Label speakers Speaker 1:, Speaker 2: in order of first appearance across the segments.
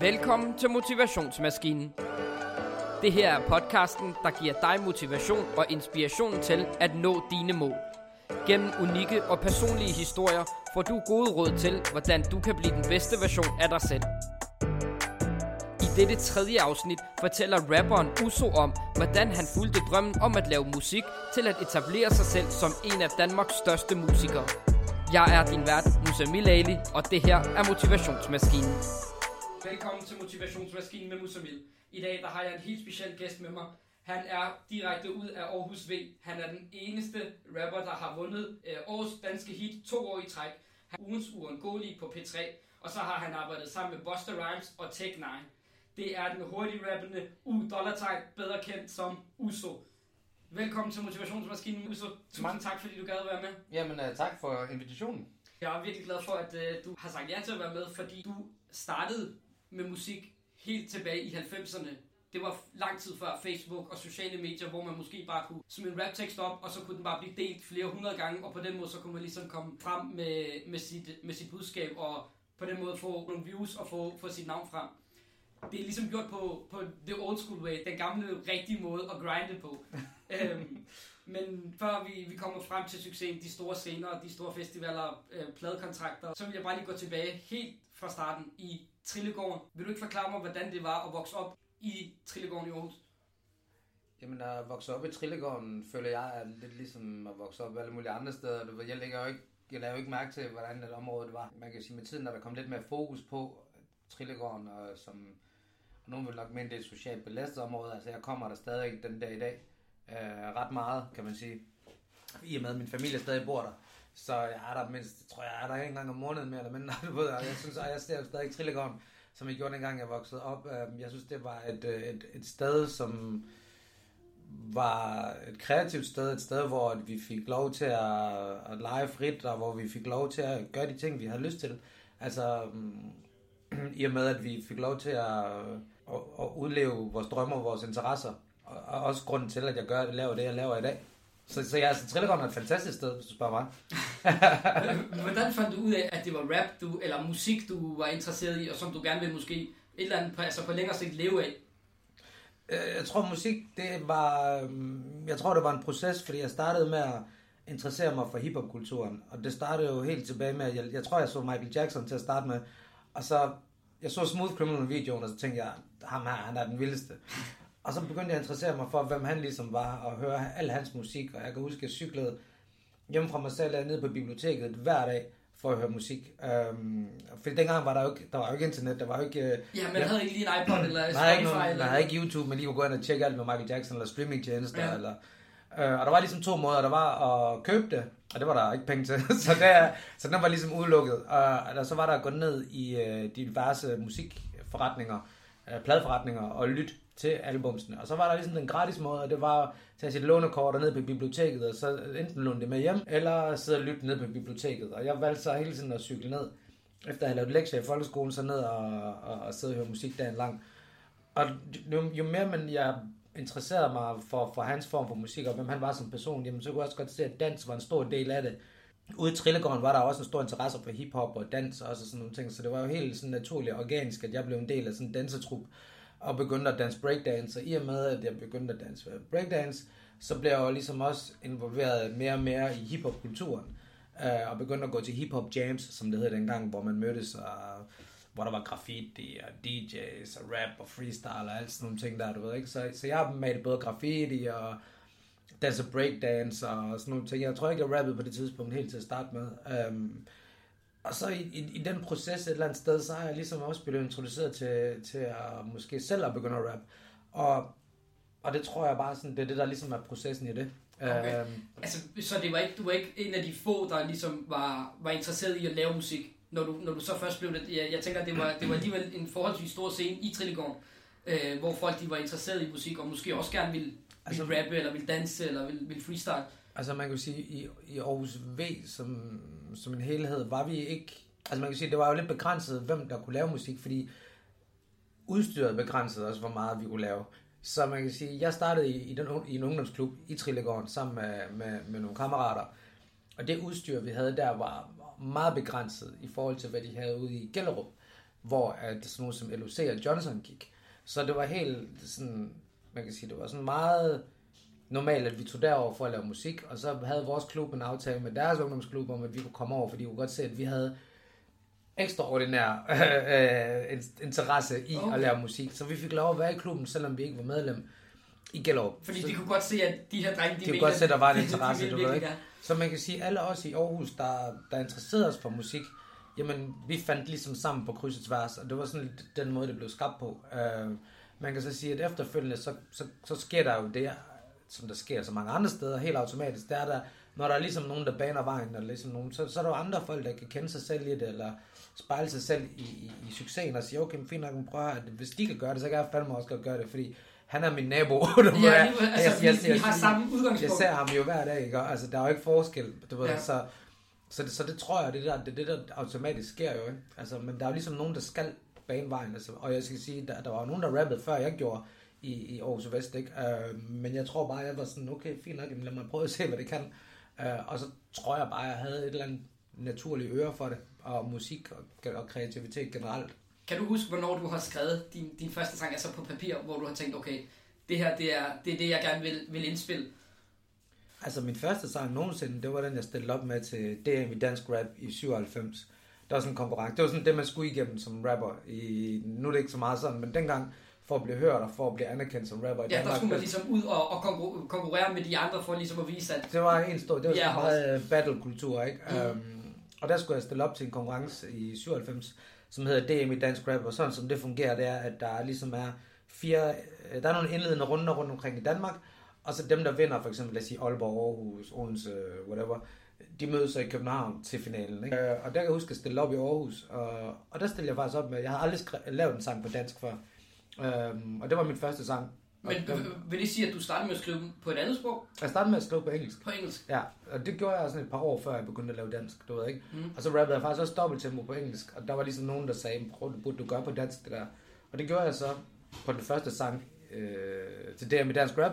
Speaker 1: Velkommen til Motivationsmaskinen. Det her er podcasten, der giver dig motivation og inspiration til at nå dine mål. Gennem unikke og personlige historier får du gode råd til, hvordan du kan blive den bedste version af dig selv. I dette tredje afsnit fortæller rapperen Uso om, hvordan han fulgte drømmen om at lave musik til at etablere sig selv som en af Danmarks største musikere. Jeg er din vært, Musa Milali, og det her er Motivationsmaskinen. Velkommen til Motivationsmaskinen med Musamil. I dag der har jeg en helt speciel gæst med mig. Han er direkte ud af Aarhus V. Han er den eneste rapper, der har vundet øh, årets danske hit to år i træk. Han er ugens uundgåelige på P3. Og så har han arbejdet sammen med Buster Rhymes og Tech 9. Det er den hurtigt rappende U Dollar bedre kendt som Uso. Velkommen til Motivationsmaskinen, Uso. Tusind
Speaker 2: Mange.
Speaker 1: tak, fordi du gad at være med.
Speaker 2: Jamen, uh, tak for invitationen.
Speaker 1: Jeg er virkelig glad for, at øh, du har sagt ja til at være med, fordi du startede med musik helt tilbage i 90'erne. Det var lang tid før Facebook og sociale medier, hvor man måske bare kunne smide en raptekst op, og så kunne den bare blive delt flere hundrede gange, og på den måde så kunne man ligesom komme frem med, med, sit, med sit budskab, og på den måde få nogle views og få, få sit navn frem. Det er ligesom gjort på, på the old school way, den gamle rigtige måde at grinde på. øhm, men før vi, vi kommer frem til succesen, de store scener, de store festivaler, øh, pladekontrakter, så vil jeg bare lige gå tilbage helt fra starten i Trillegården. Vil du ikke forklare mig, hvordan det var at vokse op i Trillegården i Aarhus?
Speaker 2: Jamen, at vokse op i Trillegården, føler jeg er lidt ligesom at vokse op alle mulige andre steder. Du ved, Jeg lægger jo ikke, jeg lavede jo ikke mærke til, hvordan det område det var. Man kan sige, med tiden, når der kom lidt mere fokus på Trillegården, og som og nogen vil nok mene, det er et socialt belastet område. Altså, jeg kommer der stadig den dag i dag. Øh, ret meget, kan man sige. I og med, at min familie stadig bor der. Så jeg er der mindst, tror jeg er der ikke engang om måneden mere eller mindre. Du ved, og jeg synes, at jeg ser stadig Trillegården, som jeg gjorde dengang jeg voksede op. Øhm, jeg synes, det var et, øh, et, et sted, som var et kreativt sted, et sted, hvor vi fik lov til at, at lege frit, og hvor vi fik lov til at gøre de ting, vi havde lyst til. Altså, i og med, at vi fik lov til at, at, at udleve vores drømme og vores interesser, og, og også grunden til, at jeg gør, laver det, jeg laver i dag. Så, så jeg, altså, Trillegården er et fantastisk sted, hvis du spørger mig.
Speaker 1: hvordan fandt du ud af, at det var rap, du, eller musik, du var interesseret i, og som du gerne ville måske et eller andet, på- altså på længere sigt leve af?
Speaker 2: Øh, Jeg tror musik, det var, øhm, jeg tror det var en proces, fordi jeg startede med at interessere mig for hiphopkulturen, og det startede jo helt tilbage med, at jeg, jeg tror jeg så Michael Jackson til at starte med, og så, jeg så Smooth Criminal videoen, og så tænkte jeg, ham her, han er den vildeste. Og så begyndte jeg at interessere mig for, hvem han ligesom var, og høre al hans musik, og jeg kan huske, at jeg cyklede hjemme fra mig selv ned på biblioteket hver dag, for at høre musik. Øhm, fordi dengang var der jo ikke, der var jo ikke internet, der var jo ikke... øh,
Speaker 1: Ja, man havde ikke lige en iPod eller
Speaker 2: der er ikke,
Speaker 1: Spotify.
Speaker 2: nogen,
Speaker 1: eller
Speaker 2: er ikke YouTube, men lige kunne gå ind og tjekke alt med Michael Jackson, eller streamingtjenester,
Speaker 1: Ja.
Speaker 2: eller... Øh, og der var ligesom to måder. Der var at købe det, og det var der ikke penge til. så, der, så den var ligesom udelukket. Og eller så var der at gå ned i øh, diverse musikforretninger, øh, pladeforretninger, og lytte til albumsene. Og så var der ligesom den gratis måde, og det var at tage sit lånekort og ned på biblioteket, og så enten låne det med hjem, eller sidde og lytte ned på biblioteket. Og jeg valgte så hele tiden at cykle ned. Efter at have lavet lektier i folkeskolen, så ned og, og, og sidde og høre musik dagen lang. Og jo, jo mere man jeg interesserede mig for, for hans form for musik, og hvem han var som person, jamen, så kunne jeg også godt se, at dans var en stor del af det. Ude i Trillegården var der også en stor interesse for hiphop og dans og sådan nogle ting, så det var jo helt sådan naturligt og organisk, at jeg blev en del af sådan en dansetrup og begyndte at danse breakdance, og i og med, at jeg begyndte at danse breakdance, så blev jeg jo ligesom også involveret mere og mere i hiphop-kulturen, øh, og begyndte at gå til hiphop jams, som det hed dengang, hvor man mødtes, og hvor der var graffiti og DJ's og rap og freestyle og alt sådan nogle ting der, du ved ikke. Så, så jeg har malet både graffiti og danse breakdance og sådan nogle ting. Jeg tror ikke, jeg rappede på det tidspunkt helt til at starte med. Um, og så i, i, i den proces et eller andet sted, så har jeg ligesom også blevet introduceret til, til at måske selv at begynde at rap. Og, og det tror jeg bare sådan, det er det, der ligesom er processen i det.
Speaker 1: Okay.
Speaker 2: Øhm,
Speaker 1: Altså, så det var ikke, du var ikke en af de få, der ligesom var, var interesseret i at lave musik, når du, når du så først blev det. Jeg, jeg tænker, det var, det var alligevel en forholdsvis stor scene i Trillegården, øh, hvor folk de var interesseret i musik, og måske også gerne ville,
Speaker 2: Altså-
Speaker 1: ville rappe, eller ville danse, eller ville, ville freestyle.
Speaker 2: Altså man kan sige, i, i Aarhus V som, som en helhed, var vi ikke... Altså man kan sige, det var jo lidt begrænset, hvem der kunne lave musik, fordi udstyret begrænsede også, hvor meget vi kunne lave. Så man kan sige, jeg startede i, i, den, i en ungdomsklub i Trillegården sammen med, med, med nogle kammerater. Og det udstyr, vi havde der, var meget begrænset i forhold til, hvad de havde ude i Gellerup. hvor at sådan nogle som LOC og Johnson gik. Så det var helt sådan, man kan sige, det var sådan meget normalt, at vi tog derover for at lave musik, og så havde vores klub en aftale med deres ungdomsklub om, at vi kunne komme over, fordi de kunne godt se, at vi havde ekstraordinær øh, interesse i okay. at lave musik. Så vi fik lov at være i klubben, selvom vi ikke var medlem i Gellerup.
Speaker 1: Fordi
Speaker 2: så,
Speaker 1: de kunne godt se, at de her drenge,
Speaker 2: de, de kunne godt se, at der var en interesse, du ved ikke. Så man kan sige, at alle os i Aarhus, der, der interesserede os for musik, jamen, vi fandt ligesom sammen på kryds og tværs, og det var sådan den måde, det blev skabt på. Uh, man kan så sige, at efterfølgende, så, så, så sker der jo det, som der sker så mange andre steder, helt automatisk, der er der, når der er ligesom nogen, der baner vejen, eller ligesom nogen, så, så er der jo andre folk, der kan kende sig selv i det, eller spejle sig selv i, i, i succesen, og sige, okay, fint nok, prøv at hvis de kan gøre det, så kan jeg fandme også godt gøre det, fordi han er min nabo.
Speaker 1: Ja, jeg, altså, jeg, jeg, jeg, vi har samme udgangspunkt.
Speaker 2: Jeg ser ham jo hver dag, ikke? Altså, der er jo ikke forskel, du ved, ja. så, så, det, så det tror jeg, det der, det, det der automatisk sker jo, ikke? Altså, men der er jo ligesom nogen, der skal bane vejen, altså, og jeg skal sige, der, der var nogen, der rappede, før jeg gjorde, i, i Aarhus Vest, ikke? Uh, men jeg tror bare, jeg var sådan, okay, fint nok, lad mig prøve at se, hvad det kan. Uh, og så tror jeg bare, jeg havde et eller andet naturligt øre for det, og musik og, og kreativitet generelt.
Speaker 1: Kan du huske, hvornår du har skrevet din, din første sang, altså på papir, hvor du har tænkt, okay, det her, det er det, er det jeg gerne vil, vil indspille?
Speaker 2: Altså min første sang nogensinde, det var den, jeg stillede op med til DM i Dansk Rap i 97. Der var sådan en konkurrence. Det var sådan det, man skulle igennem som rapper. I, nu er det ikke så meget sådan, men dengang for at blive hørt og for at blive anerkendt som rapper.
Speaker 1: Ja, der skulle man ligesom ud og, og konkurrere med de andre for ligesom at vise, at...
Speaker 2: Det var en stor, det var sådan meget battle-kultur, ikke? Mm. Um, og der skulle jeg stille op til en konkurrence i 97, som hedder DM i Dansk Rap, og sådan som det fungerer, det er, at der ligesom er fire, øh, der er nogle indledende runder rundt omkring i Danmark, og så dem, der vinder, for eksempel, lad os sige Aalborg, Aarhus, Odense, whatever, de mødes så i København til finalen. Ikke? Øh, og der kan jeg huske at stille op i Aarhus, og, og der stillede jeg faktisk op med, jeg har aldrig skrevet, lavet en sang på dansk før, øhm, og det var min første sang.
Speaker 1: Men vil det sige, at du startede med at skrive på et andet sprog?
Speaker 2: Jeg startede med at skrive på engelsk.
Speaker 1: På engelsk?
Speaker 2: Ja, og det gjorde jeg sådan et par år før jeg begyndte at lave dansk, du ved ikke? Mm. Og så rappede jeg faktisk også dobbelt tempo på engelsk, og der var ligesom nogen, der sagde, prøv det burde du gøre på dansk det der. Og det gjorde jeg så på den første sang øh, til DM i dansk rap,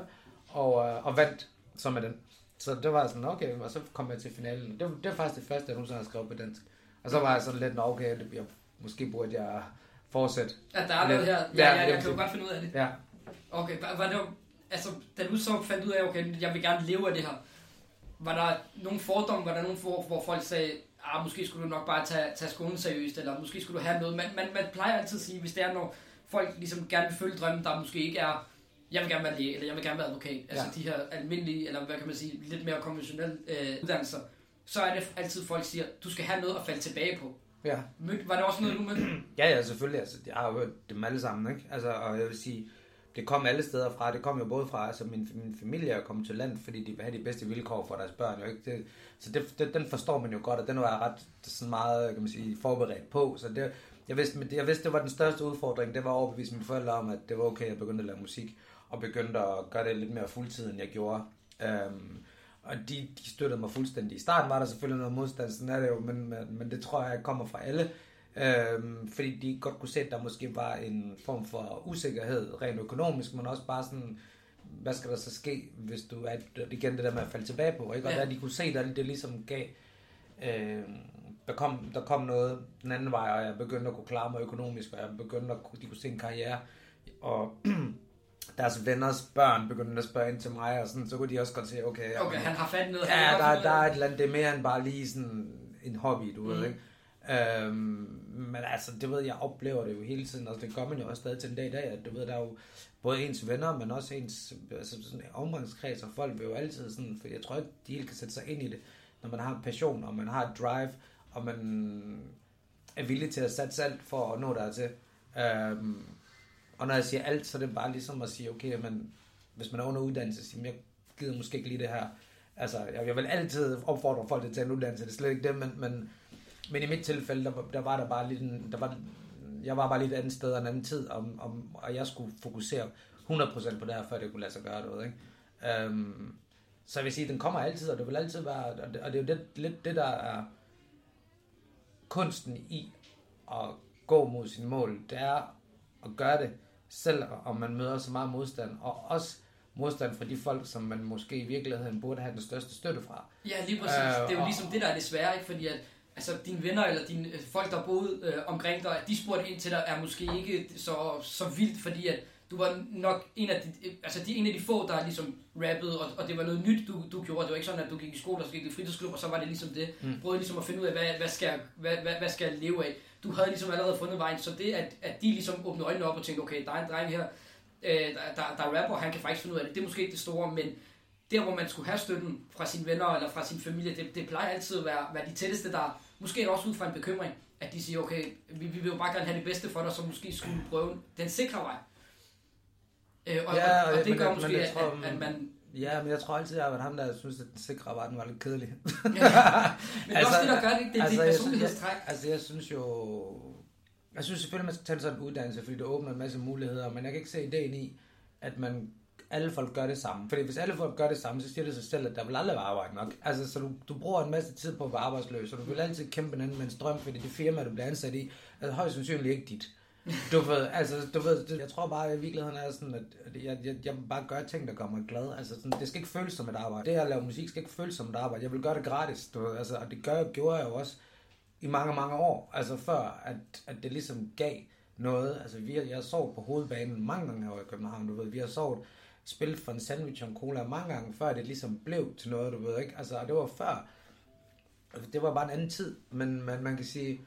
Speaker 2: og, øh, og vandt så med den. Så det var sådan, okay, og så kom jeg til finalen. Det, det var faktisk det første, jeg nogensinde har skrevet på dansk. Og så var jeg sådan lidt, okay, det bliver, måske burde jeg fortsætte.
Speaker 1: Ja, der er noget her. Ja, ja, ja, jeg kan jo godt finde ud af det.
Speaker 2: Ja.
Speaker 1: Okay, var det, altså, da du så fandt ud af, okay, jeg vil gerne leve af det her, var der nogle fordomme, var der nogle for, hvor folk sagde, ah, måske skulle du nok bare tage, tage skolen seriøst, eller måske skulle du have noget. Man, man, man plejer altid at sige, hvis det er, når folk ligesom gerne vil følge drømmen, der måske ikke er, jeg vil gerne være læge, eller jeg vil gerne være advokat, altså ja. de her almindelige, eller hvad kan man sige, lidt mere konventionelle øh, uddannelser, så er det altid, folk siger, du skal have noget at falde tilbage på.
Speaker 2: Ja.
Speaker 1: Var det også noget, du med?
Speaker 2: ja, ja, selvfølgelig. Altså, jeg har jo hørt dem alle sammen, ikke? Altså, og jeg vil sige, det kom alle steder fra. Det kom jo både fra, altså min, min familie er kommet til land, fordi de vil have de bedste vilkår for deres børn. Jo, ikke? Det, så det, det, den forstår man jo godt, og den var jeg ret sådan meget kan man sige, forberedt på. Så det, jeg, vidste, jeg vidste, det var den største udfordring. Det var at overbevise mine forældre om, at det var okay, at jeg begyndte at lave musik, og begyndte at gøre det lidt mere fuldtid, end jeg gjorde. Um, og de, de støttede mig fuldstændig. I starten var der selvfølgelig noget modstand, sådan er det jo, men, men, men det tror jeg kommer fra alle. Øhm, fordi de godt kunne se, at der måske var en form for usikkerhed, rent økonomisk, men også bare sådan, hvad skal der så ske, hvis du er igen det der med at falde tilbage på, ikke? Og ja. der de kunne se, at det ligesom gav, øh, der, kom, der kom noget den anden vej, og jeg begyndte at kunne klare mig økonomisk, og jeg begyndte at de kunne se en karriere, og deres venners børn begyndte at spørge ind til mig, og sådan, så kunne de også godt se, okay,
Speaker 1: okay han har fat noget.
Speaker 2: Ja, der, der er et eller andet, det er mere end bare lige sådan en hobby, du mm. ved, ikke? Øhm, men altså, det ved jeg, oplever det jo hele tiden, og det gør man jo også stadig til en dag i dag, at du ved, der er jo både ens venner, men også ens altså sådan omgangskreds, og folk vil jo altid sådan, for jeg tror ikke, de helt kan sætte sig ind i det, når man har en passion, og man har et drive, og man er villig til at satse alt for at nå dertil. Øhm, og når jeg siger alt, så er det bare ligesom at sige, okay, men hvis man er under uddannelse, så jeg gider måske ikke lige det her. Altså, jeg, jeg vil altid opfordre folk til at tage en uddannelse, det er slet ikke det, men, men men i mit tilfælde, der, der var der bare lidt en, der var, jeg var bare lidt et andet sted og en anden tid, om, om, og jeg skulle fokusere 100% på det her, før det kunne lade sig gøre det. Ikke? Um, så jeg vil sige, den kommer altid, og det vil altid være, og det, og det er jo det, lidt det, der er kunsten i at gå mod sin mål, det er at gøre det, selv om man møder så meget modstand, og også modstand fra de folk, som man måske i virkeligheden burde have den største støtte fra.
Speaker 1: Ja, lige præcis. Uh, det er jo ligesom det, der er det svære, ikke? fordi at altså dine venner eller dine øh, folk, der boede øh, omkring dig, de spurgte ind til dig, er måske ikke så, så vildt, fordi at du var nok en af de, altså de, en af de få, der ligesom rappede, og, og det var noget nyt, du, du gjorde. Det var ikke sådan, at du gik i skole, og så gik i fritidsklub, og så var det ligesom det. Mm. Prøvede ligesom at finde ud af, hvad, hvad, skal jeg, hvad, hvad, hvad skal jeg leve af? Du havde ligesom allerede fundet vejen, så det, at, at de ligesom åbnede øjnene op og tænkte, okay, der er en dreng her, øh, der, der, der er rapper, han kan faktisk finde ud af det. Det er måske ikke det store, men der, hvor man skulle have støtten fra sine venner eller fra sin familie, det, det plejer altid at være, være de tætteste, der måske også ud fra en bekymring, at de siger, okay, vi, vi vil jo bare gerne have det bedste for dig, så måske skulle prøve den sikre vej. Øh, og, ja, og, og, og det gør måske, men tror, at, at man...
Speaker 2: Ja, men jeg tror altid, at jeg har været ham, der synes, at den var lidt kedelig. ja,
Speaker 1: men altså, også det, der gør det, det er altså, dit personlighedstræk.
Speaker 2: Altså, jeg synes jo... Jeg synes selvfølgelig, man skal tage sådan en uddannelse, fordi det åbner en masse muligheder, men jeg kan ikke se ideen i, at man alle folk gør det samme. Fordi hvis alle folk gør det samme, så siger det sig selv, at der vil aldrig være arbejde nok. Altså, så du, du bruger en masse tid på at være arbejdsløs, og du vil altid kæmpe med en strøm, fordi det firma, du bliver ansat i, er højst sandsynligt ikke dit. Du ved, altså, du ved, jeg tror bare, at i virkeligheden er sådan, at jeg, jeg, jeg bare gør ting, der gør mig glad. Altså, sådan, det skal ikke føles som et arbejde. Det at lave musik skal ikke føles som et arbejde. Jeg vil gøre det gratis, du ved, altså, og det gør, gjorde jeg jo også i mange, mange år. Altså før, at, at det ligesom gav noget. Altså, vi, jeg har sovet på hovedbanen mange gange her i København, du ved. Vi har sovet spillet for en sandwich og en cola mange gange, før det ligesom blev til noget, du ved ikke. Altså, og det var før, altså, det var bare en anden tid, men man, man kan sige,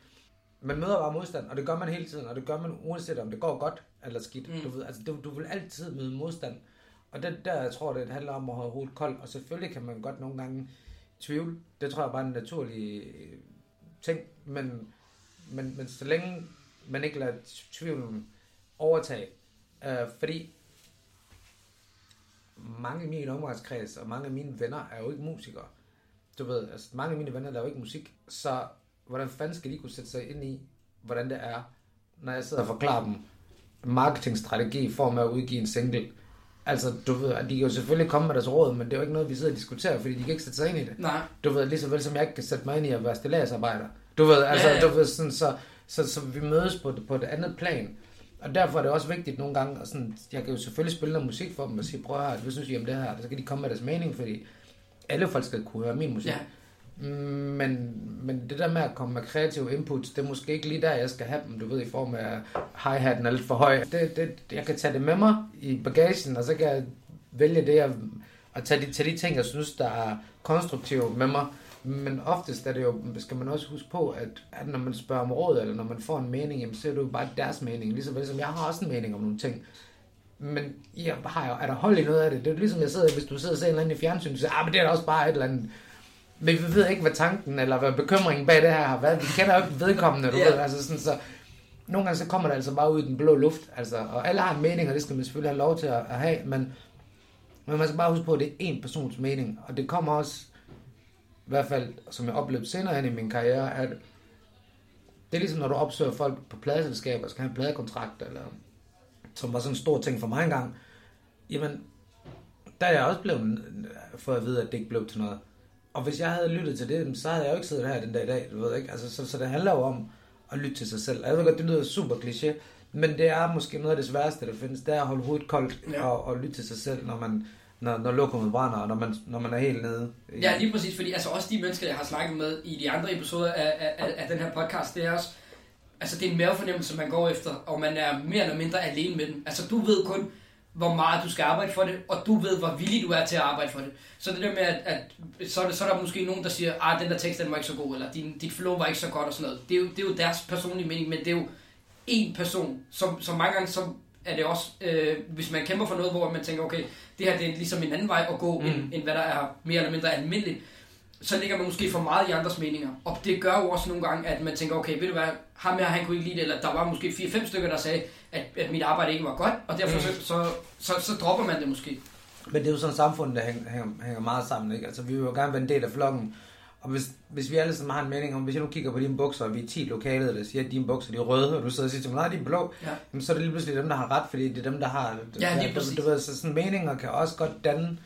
Speaker 2: man møder bare modstand, og det gør man hele tiden, og det gør man uanset om det går godt eller skidt. Mm. Du, ved, altså, du, du vil altid møde modstand, og det, der jeg tror det handler om at holde hovedet koldt, og selvfølgelig kan man godt nogle gange tvivle. Det tror jeg bare er en naturlig ting, men, men, men så længe man ikke lader tvivlen overtage, øh, fordi mange i min omgangskreds og mange af mine venner er jo ikke musikere. Du ved, altså mange af mine venner laver ikke musik, så hvordan fanden skal de kunne sætte sig ind i, hvordan det er, når jeg sidder og forklarer dem marketingstrategi i form af at udgive en single. Altså, du ved, de kan jo selvfølgelig komme med deres råd, men det er jo ikke noget, vi sidder og diskuterer, fordi de kan ikke sætte sig ind i det.
Speaker 1: Nej.
Speaker 2: Du ved, lige så vel som jeg ikke kan sætte mig ind i at være stilladsarbejder. Du ved, altså, ja, ja. du ved, sådan, så, så, så, vi mødes på, på et andet plan. Og derfor er det også vigtigt nogle gange, og sådan, jeg kan jo selvfølgelig spille noget musik for dem og sige, prøv at høre, hvad synes I om det her? Så kan de komme med deres mening, fordi alle folk skal kunne høre min musik. Ja. Men, men det der med at komme med kreative inputs, det er måske ikke lige der, jeg skal have dem, du ved, i form af hi-hatten er lidt for høj. Det, det, jeg kan tage det med mig i bagagen, og så kan jeg vælge det, at, at tage, de, tage de ting, jeg synes, der er konstruktive med mig. Men oftest er det jo, skal man også huske på, at, at når man spørger om råd, eller når man får en mening, jamen, så er det jo bare deres mening. Ligesom vel som jeg har også en mening om nogle ting. Men jeg har jo, er der hold i noget af det? Det er jo ligesom, jeg sidder, hvis du sidder og ser en eller anden i fjernsyn, så siger, ah, men det er da også bare et eller andet men vi ved ikke, hvad tanken eller hvad bekymringen bag det her har været. Vi kender jo ikke vedkommende, du yeah. ved. Altså sådan, så nogle gange så kommer det altså bare ud i den blå luft. Altså, og alle har en mening, og det skal man selvfølgelig have lov til at, at have. Men, men man skal bare huske på, at det er en persons mening. Og det kommer også, i hvert fald, som jeg oplevede senere hen i min karriere, at det er ligesom, når du opsøger folk på pladeselskaber, skal have en pladekontrakt, eller som var sådan en stor ting for mig engang. Jamen, der er jeg også blevet for at vide, at det ikke blev til noget. Og hvis jeg havde lyttet til det, så havde jeg jo ikke siddet her den dag i dag, du ved ikke? Altså, så, så det handler jo om at lytte til sig selv. Jeg ved godt, det lyder super kliché, men det er måske noget af det sværeste, der findes, det er at holde hovedet koldt ja. og, og lytte til sig selv, når man, når, når lokummet brænder, og når man, når man er helt nede.
Speaker 1: Ja, lige præcis, fordi altså også de mennesker, jeg har snakket med i de andre episoder af, af, af den her podcast, det er også, altså det er en mavefornemmelse, man går efter, og man er mere eller mindre alene med den. Altså du ved kun, hvor meget du skal arbejde for det, og du ved, hvor villig du er til at arbejde for det. Så det der med, at, at så, er det, så er der måske nogen, der siger, at ah, den der tekst den var ikke så god, eller din, dit flow var ikke så godt og sådan noget. Det er jo, det er jo deres personlige mening, men det er jo én person, som, som mange gange, så er det også, øh, hvis man kæmper for noget, hvor man tænker, okay, det her det er ligesom en anden vej at gå, mm. end, end hvad der er mere eller mindre almindeligt, så ligger man måske for meget i andres meninger. Og det gør jo også nogle gange, at man tænker, okay, ved du hvad, ham her, han kunne ikke lide det, eller der var måske 4-5 stykker, der sagde, at, at mit arbejde ikke var godt, og derfor mm. så, så, så, dropper man det måske.
Speaker 2: Men det er jo sådan et samfund, der hænger, hænger, meget sammen, ikke? Altså, vi vil jo gerne være en del af flokken, og hvis, hvis vi alle sammen har en mening om, hvis jeg nu kigger på dine bukser, og vi er 10 lokalet, der siger, at dine bukser de er røde, og du sidder og siger til mig, nej, de er blå, ja. jamen, så er det lige pludselig dem, der har ret, fordi det er dem, der har...
Speaker 1: Ja, lige præcis.
Speaker 2: Du, du ved, så sådan meninger kan også godt danne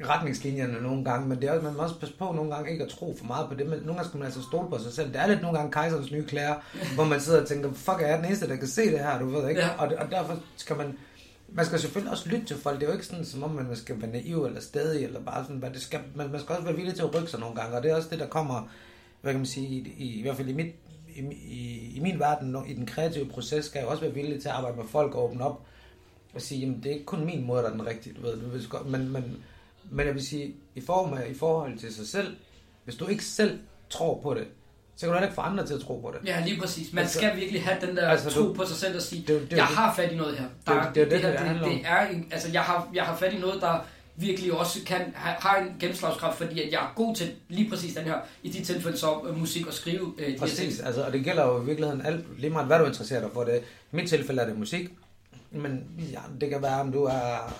Speaker 2: retningslinjerne nogle gange, men det er også, man må også passe på nogle gange ikke at tro for meget på det, men nogle gange skal man altså stole på sig selv. Det er lidt nogle gange kejserens nye klæder, hvor man sidder og tænker, fuck, er jeg den eneste, der kan se det her, du ved ikke? Ja. Og, og derfor skal man, man skal selvfølgelig også lytte til folk. Det er jo ikke sådan, som om man skal være naiv eller stedig, eller bare sådan, hvad det skal, man, man skal også være villig til at rykke sig nogle gange, og det er også det, der kommer hvad kan man sige, i, i, i hvert fald i, mit, i, i, i min verden, i den kreative proces, skal jeg også være villig til at arbejde med folk og åbne op og sige, jamen det er ikke kun min måde, der er den rigtige, du ved, du ved men, men, men jeg vil sige, i, form af, i forhold til sig selv, hvis du ikke selv tror på det, så kan du heller ikke få andre til at tro på det.
Speaker 1: Ja, lige præcis. Man
Speaker 2: Altså-
Speaker 1: skal virkelig have den der
Speaker 2: Altså,
Speaker 1: tro
Speaker 2: du-
Speaker 1: på sig selv og sige,
Speaker 2: det det
Speaker 1: jeg
Speaker 2: det.
Speaker 1: har fat i noget her.
Speaker 2: Det er
Speaker 1: Der,
Speaker 2: det er jo det,
Speaker 1: her,
Speaker 2: det om.
Speaker 1: det er en, altså, jeg har, jeg har fat i noget, der virkelig også kan, har en gennemslagskraft, fordi at jeg er god til lige præcis den her, i de tilfælde så øh, musik og skrive øh, de
Speaker 2: Præcis, altså, og det gælder jo i virkeligheden alt, lige meget hvad du interesserer dig for. Det. I mit tilfælde er det musik, men ja, det kan være, om du er,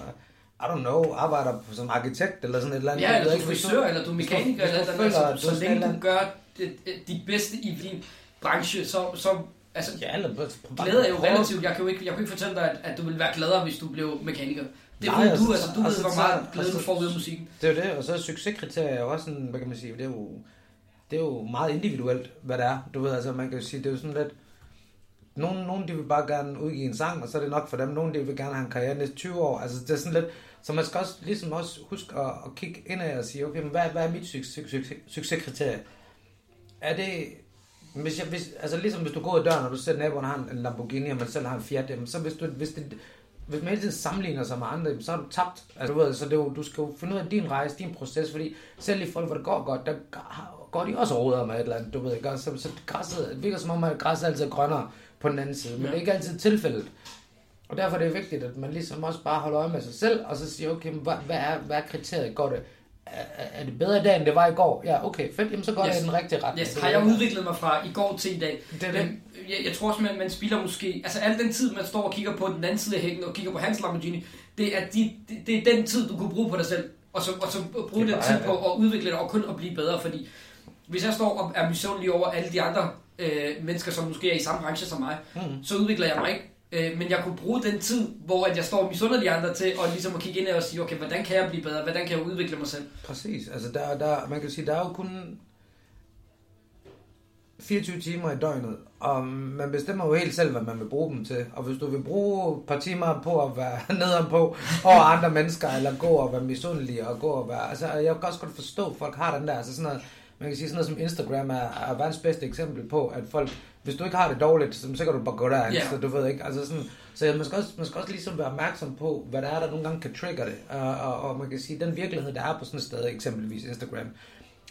Speaker 2: I don't know, arbejder som arkitekt eller sådan et eller andet.
Speaker 1: Ja, eller
Speaker 2: ved
Speaker 1: du er frisør, eller du er mekaniker,
Speaker 2: du
Speaker 1: eller
Speaker 2: føler,
Speaker 1: noget,
Speaker 2: at
Speaker 1: så,
Speaker 2: du
Speaker 1: længe du gør det, det, dit bedste i din branche, så, så altså,
Speaker 2: Ja, eller på, på,
Speaker 1: glæde er jo relativt. Jeg kan jo ikke, jeg kan ikke fortælle dig, at, at du vil være gladere, hvis du blev mekaniker. Det
Speaker 2: Nej,
Speaker 1: ved
Speaker 2: altså,
Speaker 1: du, altså, du
Speaker 2: altså,
Speaker 1: ved, hvor meget glæde
Speaker 2: altså,
Speaker 1: du får af musikken.
Speaker 2: Det er jo det, og så er succeskriterier jo også sådan, hvad kan man sige, det er jo, det er jo meget individuelt, hvad det er. Du ved, altså man kan jo sige, det er jo sådan lidt, nogen, nogen de vil bare gerne udgive en sang, og så er det nok for dem. Nogen de vil gerne have en karriere næste 20 år. Altså det er sådan lidt, så man skal også ligesom også huske at, at kigge indad og sige, okay, men hvad, hvad er mit succes, succes, succeskriterie? Er det, hvis jeg, hvis, altså ligesom hvis du går ud af døren, og du ser, at naboen har en, Lamborghini, og man selv har en Fiat, jamen, så hvis du, hvis det, hvis man hele tiden sammenligner sig med andre, så er du tabt. Altså, du, ved, så det er jo, du skal jo finde ud af din rejse, din proces, fordi selv i folk, hvor det går godt, der går de også råder med et eller andet, du ved ikke, så, så græsset, det virker som om, at græsset altid er grønnere på den anden side, men
Speaker 1: Ja.
Speaker 2: det er ikke altid tilfældet. Og derfor er det vigtigt, at man ligesom også bare holder øje med sig selv, og så siger, okay, hvad, hvad, er, hvad er kriteriet? Går det, er, er det bedre i dag, end det var i går? Ja, okay, fedt, jamen så går yes. Det i den rigtige retning.
Speaker 1: Yes, har jeg udviklet mig fra i går til i dag.
Speaker 2: Det er det.
Speaker 1: Men jeg, jeg tror også, man, spilder måske... Altså al den tid, man står og kigger på den anden side af hækken og kigger på hans Lamborghini, det er, de, det, det er den tid, du kunne bruge på dig selv. Og så, og så bruge den tid på at udvikle dig og kun at blive bedre. Fordi hvis jeg står og er misundelig over alle de andre øh, mennesker, som måske er i samme branche som mig,
Speaker 2: Mm.
Speaker 1: så udvikler jeg mig ikke. Øh, men jeg kunne bruge den tid, hvor at jeg står og misunder de andre til, og ligesom at kigge ind og sige, okay, hvordan kan jeg blive bedre? Hvordan kan jeg udvikle mig selv?
Speaker 2: Præcis, altså der, der, man kan sige, der er jo kun 24 timer i døgnet, og man bestemmer jo helt selv, hvad man vil bruge dem til. Og hvis du vil bruge et par timer på at være nedenpå over andre mennesker, eller gå og være misundelig, og gå og være... Altså, jeg kan også godt forstå, at folk har den der, altså sådan noget, man kan sige sådan noget som Instagram er, er verdens bedste eksempel på, at folk, hvis du ikke har det dårligt, så, så kan du bare gå der,
Speaker 1: Ja.
Speaker 2: så du ved ikke, altså sådan, så man skal, også, man skal også ligesom være opmærksom på, hvad der er, der nogle gange kan trigger det, og, og, og man kan sige, den virkelighed, der er på sådan et sted, eksempelvis Instagram,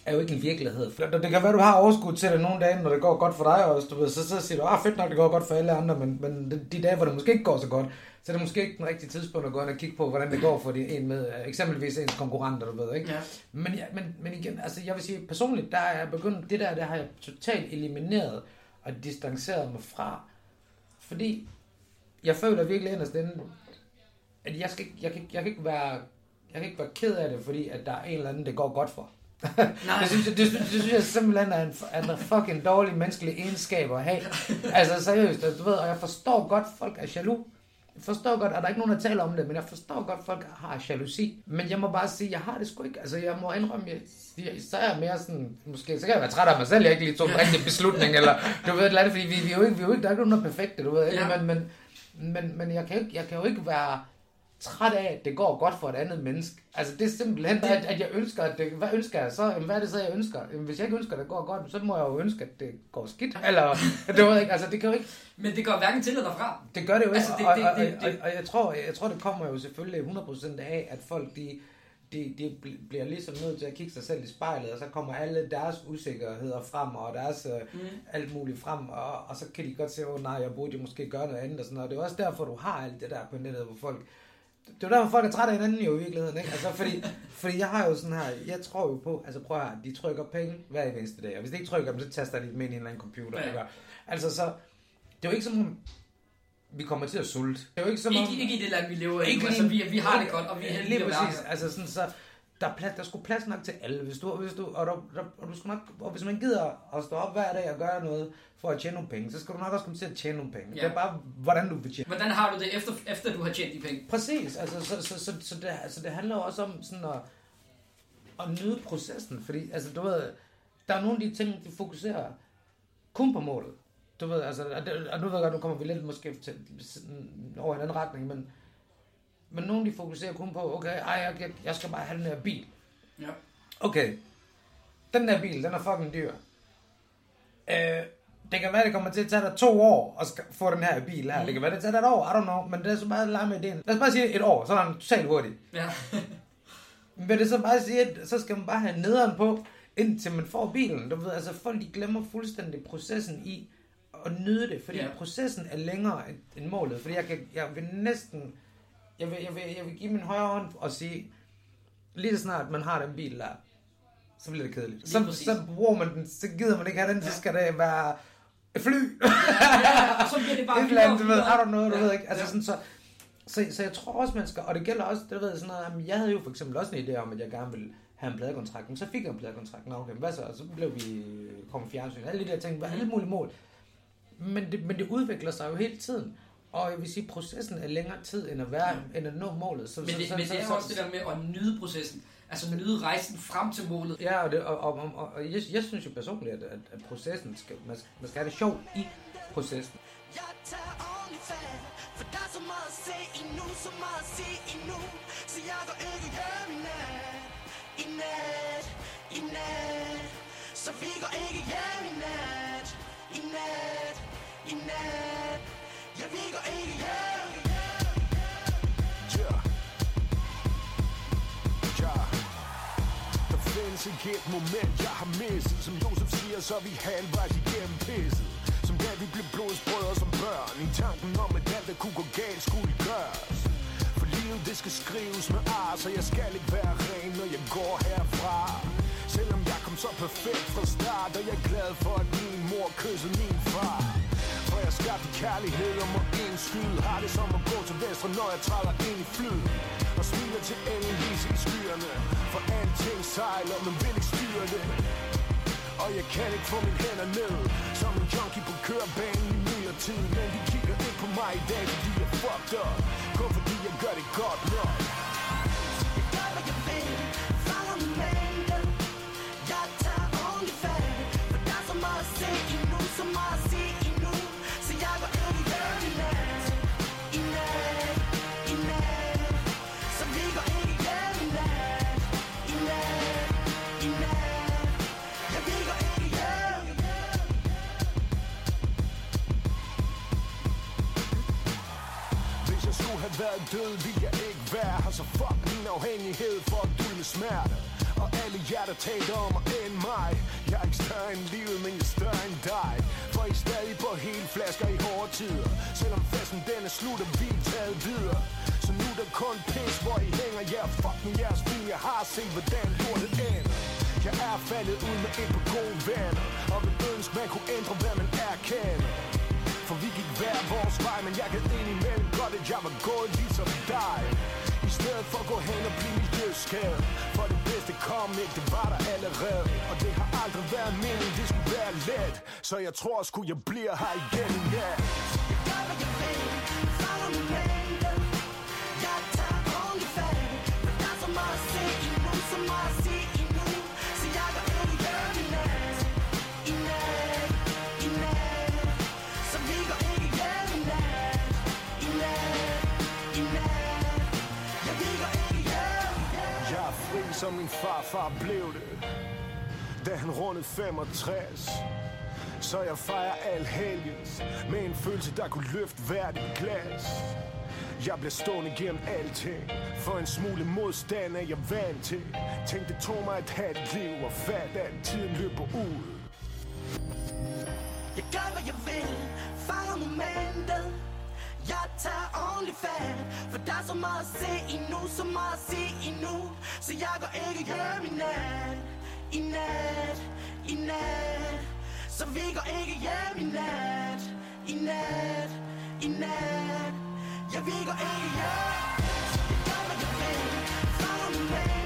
Speaker 2: er jo ikke en virkelighed. For Det kan være, du har overskud til det nogle dage, når det går godt for dig også, du ved, så, så siger du, ah fedt nok, det går godt for alle andre, men, men de- de dage, hvor det måske ikke går så godt, så er det måske ikke den rigtige tidspunkt at gå ind og kigge på, hvordan det går for de, en med, øh, eksempelvis ens konkurrenter, du ved, ikke?
Speaker 1: Ja.
Speaker 2: Men, ja, men, men igen, altså jeg vil sige, personligt, der er jeg begyndt, det der, det har jeg totalt elimineret og distanceret mig fra. Fordi jeg føler virkelig inderst inde, at jeg, skal, jeg, kan, ikke- jeg, kan ikke være, jeg kan ikke være ked af det, fordi at der er en eller anden, det går godt for.
Speaker 1: Nej.
Speaker 2: Det synes, jeg, det, synes- det synes jeg simpelthen er en, er en fucking dårlig menneskelig egenskab at have. Altså seriøst, du ved, og jeg forstår godt, folk er jaloux. Forstår godt, at der er ikke nogen, der taler om det, men jeg forstår godt, at folk har jalousi. Men jeg må bare sige, jeg har det sgu ikke. Altså, jeg må indrømme, jeg, jeg, så er jeg mere sådan, måske, så kan jeg være træt af mig selv, jeg ikke lige tog den rigtige beslutning, eller du ved, eller andet, fordi vi, vi, er jo ikke, vi er jo ikke, der er ikke nogen, der er perfekte, du ved, ikke?
Speaker 1: Ja.
Speaker 2: Men, men, men, men jeg, kan ikke, jeg kan jo ikke være træt af, at det går godt for et andet menneske. Altså det er simpelthen, at, at jeg ønsker, at det, hvad ønsker jeg så? Jamen, hvad er det så, jeg ønsker? Jamen, hvis jeg ikke ønsker, at det går godt, så må jeg jo ønske, at det går skidt. Eller, det ved ikke, altså det kan jo ikke,
Speaker 1: Men det går hverken til eller fra.
Speaker 2: det gør det jo ikke,
Speaker 1: Altså, det-
Speaker 2: og,
Speaker 1: det-
Speaker 2: og,
Speaker 1: det-
Speaker 2: og, og, og jeg, tror, jeg tror, det kommer jo selvfølgelig 100% af, at folk, de, de, de bl- bliver ligesom nødt til at kigge sig selv i spejlet, og så kommer alle deres usikkerheder frem, og deres øh,
Speaker 1: Mm.
Speaker 2: alt muligt frem, og, og så kan de godt se, åh nej, jeg burde jo måske gøre noget andet, og sådan noget. Det er også derfor, du har alt det der på nettet, hvor folk, det er jo derfor, folk er trætte af hinanden jo i virkeligheden, ikke? Altså, fordi, fordi jeg har jo sådan her, jeg tror jo på, altså prøv at høre, de trykker penge hver eneste dag, og hvis de ikke trykker dem, så taster de dem ind i en eller anden computer,
Speaker 1: Ja.
Speaker 2: ikke? Altså, så, det er jo ikke som om, vi kommer til at sulte. Det er jo ikke som om...
Speaker 1: Ikke, ikke i det land, vi lever i.
Speaker 2: Ikke
Speaker 1: Altså, vi, vi har det godt, og vi er heldige
Speaker 2: Lige præcis. Altså sådan, så der, er plads, der skulle plads nok til alle. Hvis du, hvis du, og, der, der, og, du skal nok, og hvis man gider at stå op hver dag og gøre noget for at tjene nogle penge, så skal du nok også komme til at tjene nogle penge.
Speaker 1: Ja.
Speaker 2: Det er bare, hvordan du vil tjene.
Speaker 1: Hvordan har du det, efter, efter du har tjent de penge?
Speaker 2: Præcis, altså, så, så, så, så, det, altså, det handler også om sådan at, at nyde processen, fordi altså, du ved, der er nogle af de ting, de fokuserer kun på målet. Du ved, altså, og, det, og nu ved jeg godt, nu kommer vi lidt måske til, over en anden retning, men, men nogle de fokuserer kun på, okay, ej, jeg, jeg, skal bare have den her bil.
Speaker 1: Ja.
Speaker 2: Okay, den der bil, den er fucking dyr. Øh, det kan være, det kommer til at tage dig to år at få den her bil her. Mm. Det kan være, det tager dig et år, I don't know. Men det er så bare lege med ideen. Lad os bare sige et år, så er den totalt hurtig.
Speaker 1: Ja.
Speaker 2: Men det er så bare sige, at så skal man bare have nederen på, indtil man får bilen. Du ved, altså folk de glemmer fuldstændig processen i at nyde det, fordi
Speaker 1: Ja.
Speaker 2: processen er længere end målet. Fordi jeg, kan, jeg vil næsten, jeg vil, jeg, vil, jeg vil give min højre hånd og sige, lige så snart man har den bil der, så bliver det kedeligt.
Speaker 1: Lige
Speaker 2: Så,
Speaker 1: præcis.
Speaker 2: så bruger man den, så gider man ikke have den, så skal det være et fly.
Speaker 1: ja, og så bliver det bare
Speaker 2: et eller andet, du ved,
Speaker 1: videre.
Speaker 2: don't know, du
Speaker 1: Ja,
Speaker 2: ved ikke. Altså
Speaker 1: ja.
Speaker 2: sådan, så, så, så jeg tror også, man skal, og det gælder også, det ved jeg sådan noget, jamen, jeg havde jo for eksempel også en idé om, at jeg gerne ville have en pladekontrakt, men så fik jeg en pladekontrakt, nå okay, hvad så, og så blev vi, kom fjernsyn, alle de der ting, alle mulige mål. Men det, men det udvikler sig jo hele tiden, og jeg vil sige, processen er længere tid, end at, være, end at nå målet. Så,
Speaker 1: Men
Speaker 2: så,
Speaker 1: det,
Speaker 2: så,
Speaker 1: men
Speaker 2: så,
Speaker 1: det er
Speaker 2: så,
Speaker 1: også det der med at nyde processen. Altså nyde rejsen frem til målet.
Speaker 2: Ja, og, det, og, og, og, og jeg, jeg synes jo personligt, at, at, at processen skal, man, skal, man skal have det sjovt i processen.
Speaker 3: Jeg tager ordentligt fat For der er så meget at se endnu Så meget at se endnu Så jeg går ikke hjem i nat I nat, i nat Så vi går ikke hjem i nat I nat, i nat Ja, vi går ikke hjem
Speaker 4: Ja. Ja. Findes ikke et moment, jeg har misset. Som Josef siger, så er vi halvvejs igennem pisset. Som da vi blev blodsbrødre som børn. I tanken om, at alt der kunne gå galt skulle gøres. For livet det skal skrives med ar Så jeg skal ikke være ren, når jeg går herfra. Selvom jeg kom så perfekt fra start Og jeg er glad for, at min mor kyssede min far. For jeg skabte kærlighed og må en skyde. Har det som at gå til venstre, når jeg træder ind i flyet. Og smiler til engelvis i skyerne. For alting sejler, men vil ikke styre det. Og jeg kan ikke få mine hænder ned. Som en junkie på kørebanen i myldretid Men de kigger ikke på mig i dag, fordi jeg fucked up. Kun fordi jeg gør det godt nok.
Speaker 3: Jeg gør hvad jeg vil Fanger min mængde Jeg tager ordentligt fat For der er så meget at se. Endnu Så meget
Speaker 4: død, vil jeg ikke være Har Så fuck min afhængighed for at dulme smerte. Og alle jer, der talte om mig end mig. Jeg er ikke større end livet, men jeg er større end dig. For I er stadig på hele flasker i hårde tider. Selvom festen den er slut, og vi er taget videre. Så nu er der kun pis, hvor I hænger. Jer yeah, fuck nu jeres film, jeg har set, hvordan lortet ender. Jeg er faldet ud med et par gode venner. Og vil ønske, man kunne ændre, hvad man erkender for vi gik hver vores vej, men jeg kan ind imellem at jeg var gået ligesom dig. I stedet for at gå hen og blive miljøskadet For det bedste kom ikke, det var der allerede. Og det har aldrig været meningen, det skulle være let. Så jeg tror sgu, jeg bliver her igen ja yeah.
Speaker 3: Jeg gør hvad jeg vil.
Speaker 4: Follow me som min farfar blev det Da han rundede 65 Så jeg fejrer al helgens Med en følelse, der kunne løfte hvert et glas. Jeg bliver stående gennem alting For en smule modstand er jeg vant til. Tænk, det tog mig et halvt liv Og fat, at tiden løber ud.
Speaker 3: Jeg gør hvad jeg vil. Fanger momentet. Jeg tager ordentligt fat For der er så meget at se endnu Så meget at se endnu Så jeg går ikke hjem i nat I nat, i nat. Så vi går ikke hjem i nat I nat, i nat. Ja, vi går ikke hjem. Så det gør hvad jeg vil Fanger momentet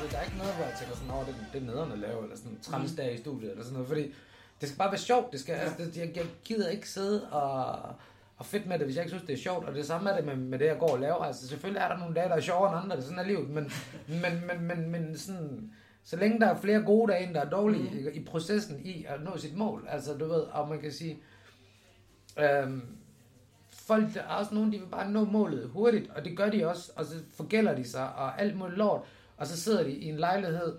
Speaker 2: ved, der er ikke noget, hvor jeg tænker sådan, åh, det, det er nederen at lave, eller sådan træls dag i studiet, eller sådan noget, fordi det skal bare være sjovt. Det skal, ja. altså, det, jeg, jeg gider ikke sidde og, og fedt med det, hvis jeg ikke synes, det er sjovt. Og det samme er det med, med det, jeg går og laver. Altså, selvfølgelig er der nogle dage, der er sjovere end andre, det er sådan er livet, men, men, men, men, men sådan, Så længe der er flere gode dage, end der er dårlige mm. i processen i at nå sit mål. Altså, du ved, og man kan sige, øhm, folk, der er også nogen, de vil bare nå målet hurtigt, og det gør de også, og så forgælder de sig, og alt muligt lort, og så sidder de i en lejlighed,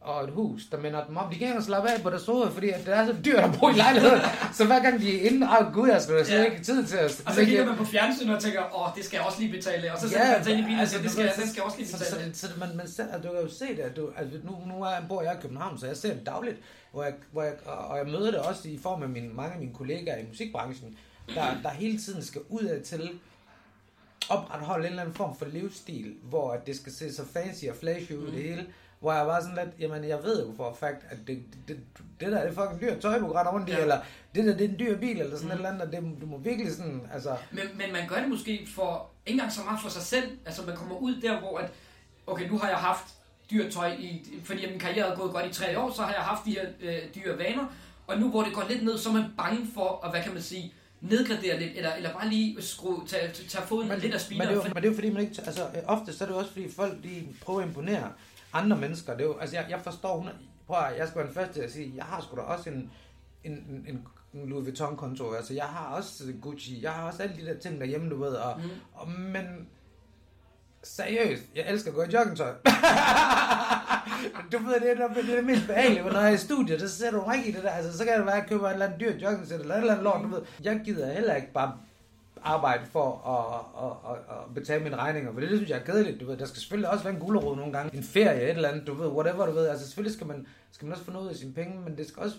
Speaker 2: og et hus, der minder dem om. De kan ikke slappe af på deres hoved, fordi det er så dyrt at bo i lejligheden. så hver gang de er inde, åh gud, jeg skal slet
Speaker 5: Ja.
Speaker 2: ikke tid til at...
Speaker 5: Og så kigger man på fjernsynet og tænker, åh, det skal jeg også lige betale. Og så sætter man sig ind i bilen og siger, det skal, den skal jeg også lige
Speaker 2: så,
Speaker 5: betale.
Speaker 2: så, så, så, man, man selv, altså, du kan jo se det, at du, altså, nu, nu er, bor jeg i København, så jeg ser det dagligt, hvor jeg, hvor jeg, og og jeg møder det også i form af mine, mange af mine kollegaer i musikbranchen, der, der hele tiden skal ud af til opretholde en eller anden form for livsstil, hvor at det skal se så fancy og flashy ud mm. det hele, hvor jeg var sådan lidt, jamen jeg ved jo for a fact, at det, det, det der er fucking dyrt tøj, du render rundt i,
Speaker 5: Ja.
Speaker 2: eller det der det er en dyr bil, eller sådan
Speaker 5: Mm.
Speaker 2: et eller andet, og det, du må virkelig sådan, altså,
Speaker 5: Men, men man gør det måske for, ikke engang så meget for sig selv. Altså man kommer ud der, hvor at, okay, nu har jeg haft dyrt tøj, i, fordi min karriere er gået godt i tre år, så har jeg haft de her øh, dyre vaner. Og nu hvor det går lidt ned, så er man bange for, at, hvad kan man sige, nedgradere lidt, eller, eller bare lige skrue, tage, tage foden lidt af
Speaker 2: men, det er
Speaker 5: speederen.
Speaker 2: jo, men det er jo fordi, man ikke... Altså, øh, ofte så er det jo også fordi, folk de prøver at imponere andre mennesker. Det er jo, altså, jeg, jeg forstår... Hun, prøv at, jeg skal være den første til at sige, jeg har sgu da også en, en, en, en Louis Vuitton-konto. Altså, jeg har også Gucci. Jeg har også alle de der ting derhjemme, du ved. Og,
Speaker 5: mm.
Speaker 2: og, men seriøst, jeg elsker at gå i joggingtøj. du ved, det er det, er det mest behagelige, når jeg er i studiet, så sætter du mig i det der. Altså, så kan det være, at jeg køber et eller andet dyrt joggingsæt, eller et eller andet lort, du ved. Jeg gider heller ikke bare arbejde for at, at, at, at betale mine regninger, for det, det synes jeg er kedeligt, du ved. Der skal selvfølgelig også være en gulerod nogle gange, en ferie, et eller andet, du ved, whatever, du ved. Altså selvfølgelig skal man, skal man også få noget af sine penge, men det skal også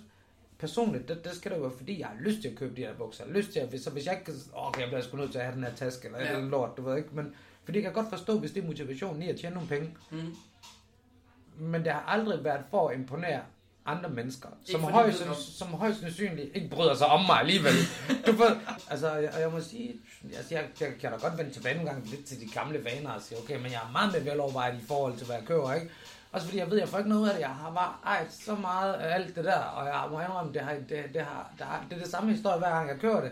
Speaker 2: personligt, det, det skal det jo være, fordi jeg har lyst til at købe de her bukser. Jeg har lyst til at, hvis, så hvis jeg ikke kan, åh, okay, jeg bliver sgu nødt til at have den her taske, eller ja. eller andet lort, du ved ikke, men fordi jeg kan godt forstå, hvis det er motivationen i at tjene nogle penge,
Speaker 5: Mm.
Speaker 2: men det har aldrig været for at imponere andre mennesker, som højst,
Speaker 5: godt-
Speaker 2: som højst sandsynligt ikke bryder sig om mig alligevel. Du ved, altså, jeg, jeg må sige, altså, jeg, jeg kan da godt vende tilbage nogle gange lidt til de gamle vaner og sige, okay, men jeg er meget mere velovervejet i forhold til, hvad jeg køber, ikke? Også fordi jeg ved, jeg får ikke noget ud af det. Jeg har bare ejet så meget af alt det der, og jeg må indrømme, det, har, det, det, har, det, har, det er det samme historie, hver gang jeg kører det.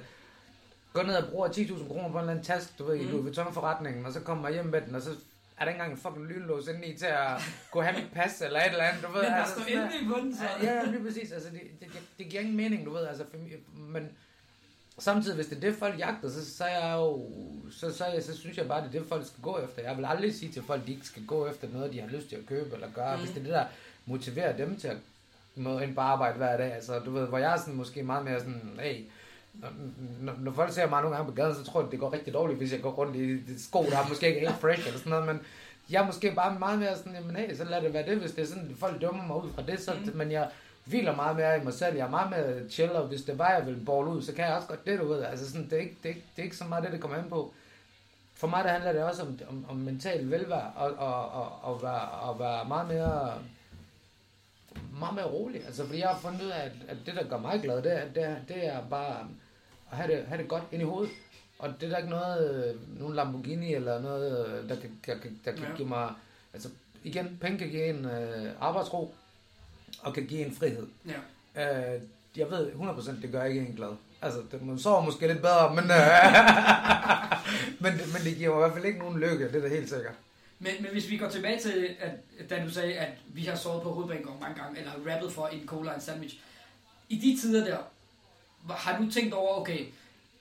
Speaker 2: Går ned og bruger 10.000 kroner på en eller anden task, du ved, i
Speaker 5: Mm.
Speaker 2: Louis Vuitton forretningen, og så kommer jeg hjem med den, og så er der ikke engang en fucking lynlås inde i til at gå have mit pas eller et eller andet, du ved.
Speaker 5: Men der
Speaker 2: altså,
Speaker 5: står
Speaker 2: sådan der-
Speaker 5: endelig på den, så.
Speaker 2: Ja, ja, lige præcis. Altså, det, det, det, det giver ingen mening, du ved. Altså, for, men samtidig, hvis det er det, folk jagter, så, så, er jeg jo, så, så, så, så synes jeg bare, det er det, folk skal gå efter. Jeg vil aldrig sige til folk, at de ikke skal gå efter noget, de har lyst til at købe eller gøre.
Speaker 5: Mm.
Speaker 2: Hvis det er det, der motiverer dem til at møde ind på arbejde hver dag. Altså, du ved, hvor jeg er sådan, måske meget mere sådan, hey, når, når, folk ser mig nogle gange på gaden, så tror jeg, det går rigtig dårligt, hvis jeg går rundt i de sko, der er måske ikke helt fresh eller sådan noget, men jeg er måske bare meget mere sådan, jamen hey, så lad det være det, hvis det er sådan, folk dømmer mig ud fra det, så,
Speaker 5: Mm.
Speaker 2: men jeg hviler meget mere i mig selv, jeg er meget mere chill, og hvis det var, jeg ville bolle ud, så kan jeg også godt det, du ved, altså sådan, det er ikke, det er ikke, det er ikke så meget det, det kommer an på. For mig, der handler det også om, om, om mental velvære, og, og, og, og, være, og være meget mere, meget mere rolig, altså fordi jeg har fundet ud af, at, at det, der gør mig glad, det det det er bare at have det, have det godt ind i hovedet. Og det er der ikke noget, øh, nogen Lamborghini eller noget, øh, der kan, der, kan- der kan
Speaker 5: Ja.
Speaker 2: give mig... Altså, igen, penge kan give en øh, arbejdsro, og kan give en frihed.
Speaker 5: Ja.
Speaker 2: Øh, jeg ved 100% det gør ikke en glad. Altså, det, man sover måske lidt bedre, men, øh, men, det, men det giver mig i hvert fald ikke nogen lykke, det er da helt sikkert.
Speaker 5: Men, men hvis vi går tilbage til, at, da du sagde, at vi har sovet på hovedbanegården mange gange, eller rappet for en cola og en sandwich. I de tider der, har du tænkt over, okay,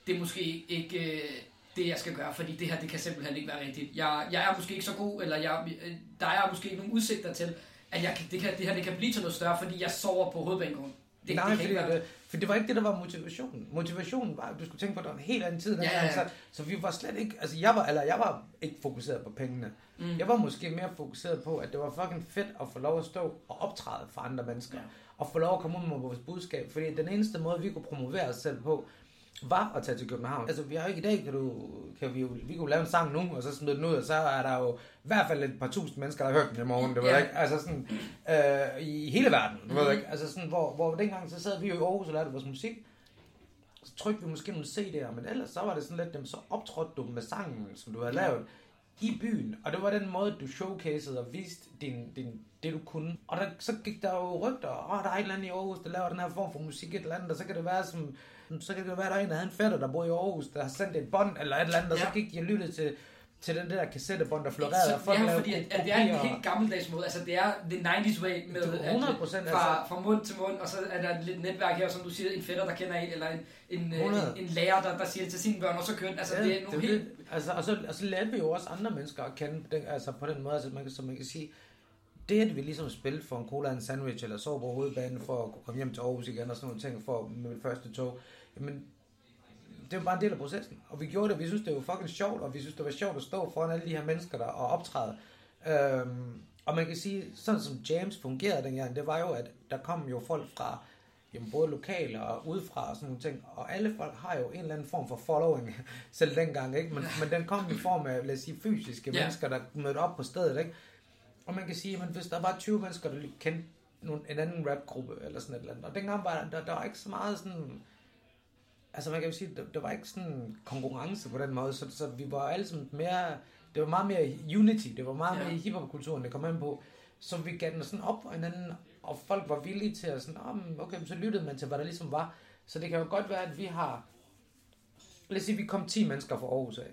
Speaker 5: det er måske ikke øh, det, jeg skal gøre, fordi det her, det kan simpelthen ikke være rigtigt. Jeg, jeg er måske ikke så god, eller jeg, øh, der er måske ikke nogen udsigter til, at jeg, det, kan, det her det kan blive til noget større, fordi jeg sover på hovedbanegården. Det,
Speaker 2: Nej,
Speaker 5: det
Speaker 2: fordi,
Speaker 5: være.
Speaker 2: det, for det var ikke det, der var motivationen. Motivationen var, at du skulle tænke på, at der var en helt anden tid.
Speaker 5: Ja,
Speaker 2: Ja,
Speaker 5: ja.
Speaker 2: Så, så vi var slet ikke, altså jeg var, eller jeg var ikke fokuseret på pengene.
Speaker 5: Mm.
Speaker 2: Jeg var måske mere fokuseret på, at det var fucking fedt at få lov at stå og optræde for andre mennesker.
Speaker 5: Ja.
Speaker 2: Og få lov at komme ud med vores budskab. Fordi den eneste måde, vi kunne promovere os selv på, var at tage til København. Altså, vi har jo ikke i dag, kan, du, kan vi jo, vi kunne lave en sang nu, og så smide den ud, og så er der jo i hvert fald et par tusind mennesker, der har hørt den i morgen, det ved jeg ikke. Altså sådan, øh, i hele verden, du
Speaker 5: Mhm.
Speaker 2: ved ikke. Altså sådan, hvor, hvor dengang, så sad vi jo i Aarhus og lærte vores musik, så trykte vi måske nogle CD'er, men ellers så var det sådan lidt, jamen, så optrådte du med sangen, som du havde lavet i byen, og det var den måde, du showcasede og viste din, din, det, du kunne. Og der, så gik der jo rygter, åh, der er et eller andet i Aarhus, der laver den her form for musik, et eller andet, og så kan det være, som, så kan det være, der er en, der havde en fætter, der bor i Aarhus, der har sendt et bånd, eller et eller andet, og
Speaker 5: Ja.
Speaker 2: så gik de og lyttede til, til den der kassettebånd, der florerede. og folk
Speaker 5: ja, fordi at, at det er en helt gammeldags måde. Altså, det er the 90s way med
Speaker 2: Det er
Speaker 5: at,
Speaker 2: 100%,
Speaker 5: fra,
Speaker 2: altså.
Speaker 5: fra mund til mund, og så er der lidt netværk her, som du siger, en fætter, der kender en, eller en, en, øh,
Speaker 2: 100.
Speaker 5: en, en lærer, der, der siger til sine børn, og så kører den. Altså,
Speaker 2: Ja,
Speaker 5: det er nogle
Speaker 2: det,
Speaker 5: helt...
Speaker 2: altså, og, så, og så lærte vi jo også andre mennesker at kende den, altså på den måde, altså man, kan- så man kan sige, det at vi ligesom spillede for en cola og en sandwich, eller så på hovedbanen for at kunne komme hjem til Aarhus igen, og sådan nogle ting for med mit første tog, jamen, det var bare en del af processen. Og vi gjorde det, vi synes, det var fucking sjovt, og vi synes, det var sjovt at stå foran alle de her mennesker der og optræde. Øhm, og man kan sige, sådan som James fungerede dengang, det var jo, at der kom jo folk fra jamen, både lokale og udefra og sådan nogle ting. Og alle folk har jo en eller anden form for following, selv dengang, ikke? Men, men den kom i form af, lad os sige, fysiske
Speaker 5: Ja.
Speaker 2: mennesker, der mødte op på stedet, ikke? Og man kan sige, at hvis der var 20 mennesker, der kendte nogle, en anden rapgruppe, eller sådan et eller andet, og dengang var der, der, der var ikke så meget sådan, altså man kan jo sige, der, der var ikke sådan konkurrence på den måde, så, så vi var alle sammen mere, det var meget mere unity, det var meget
Speaker 5: Ja.
Speaker 2: mere hiphop-kulturen, det kom ind på, så vi gav den sådan op for hinanden, og folk var villige til at sådan, oh, okay, så lyttede man til, hvad der ligesom var, så det kan jo godt være, at vi har, lad os sige, vi kom 10 mennesker fra Aarhus af,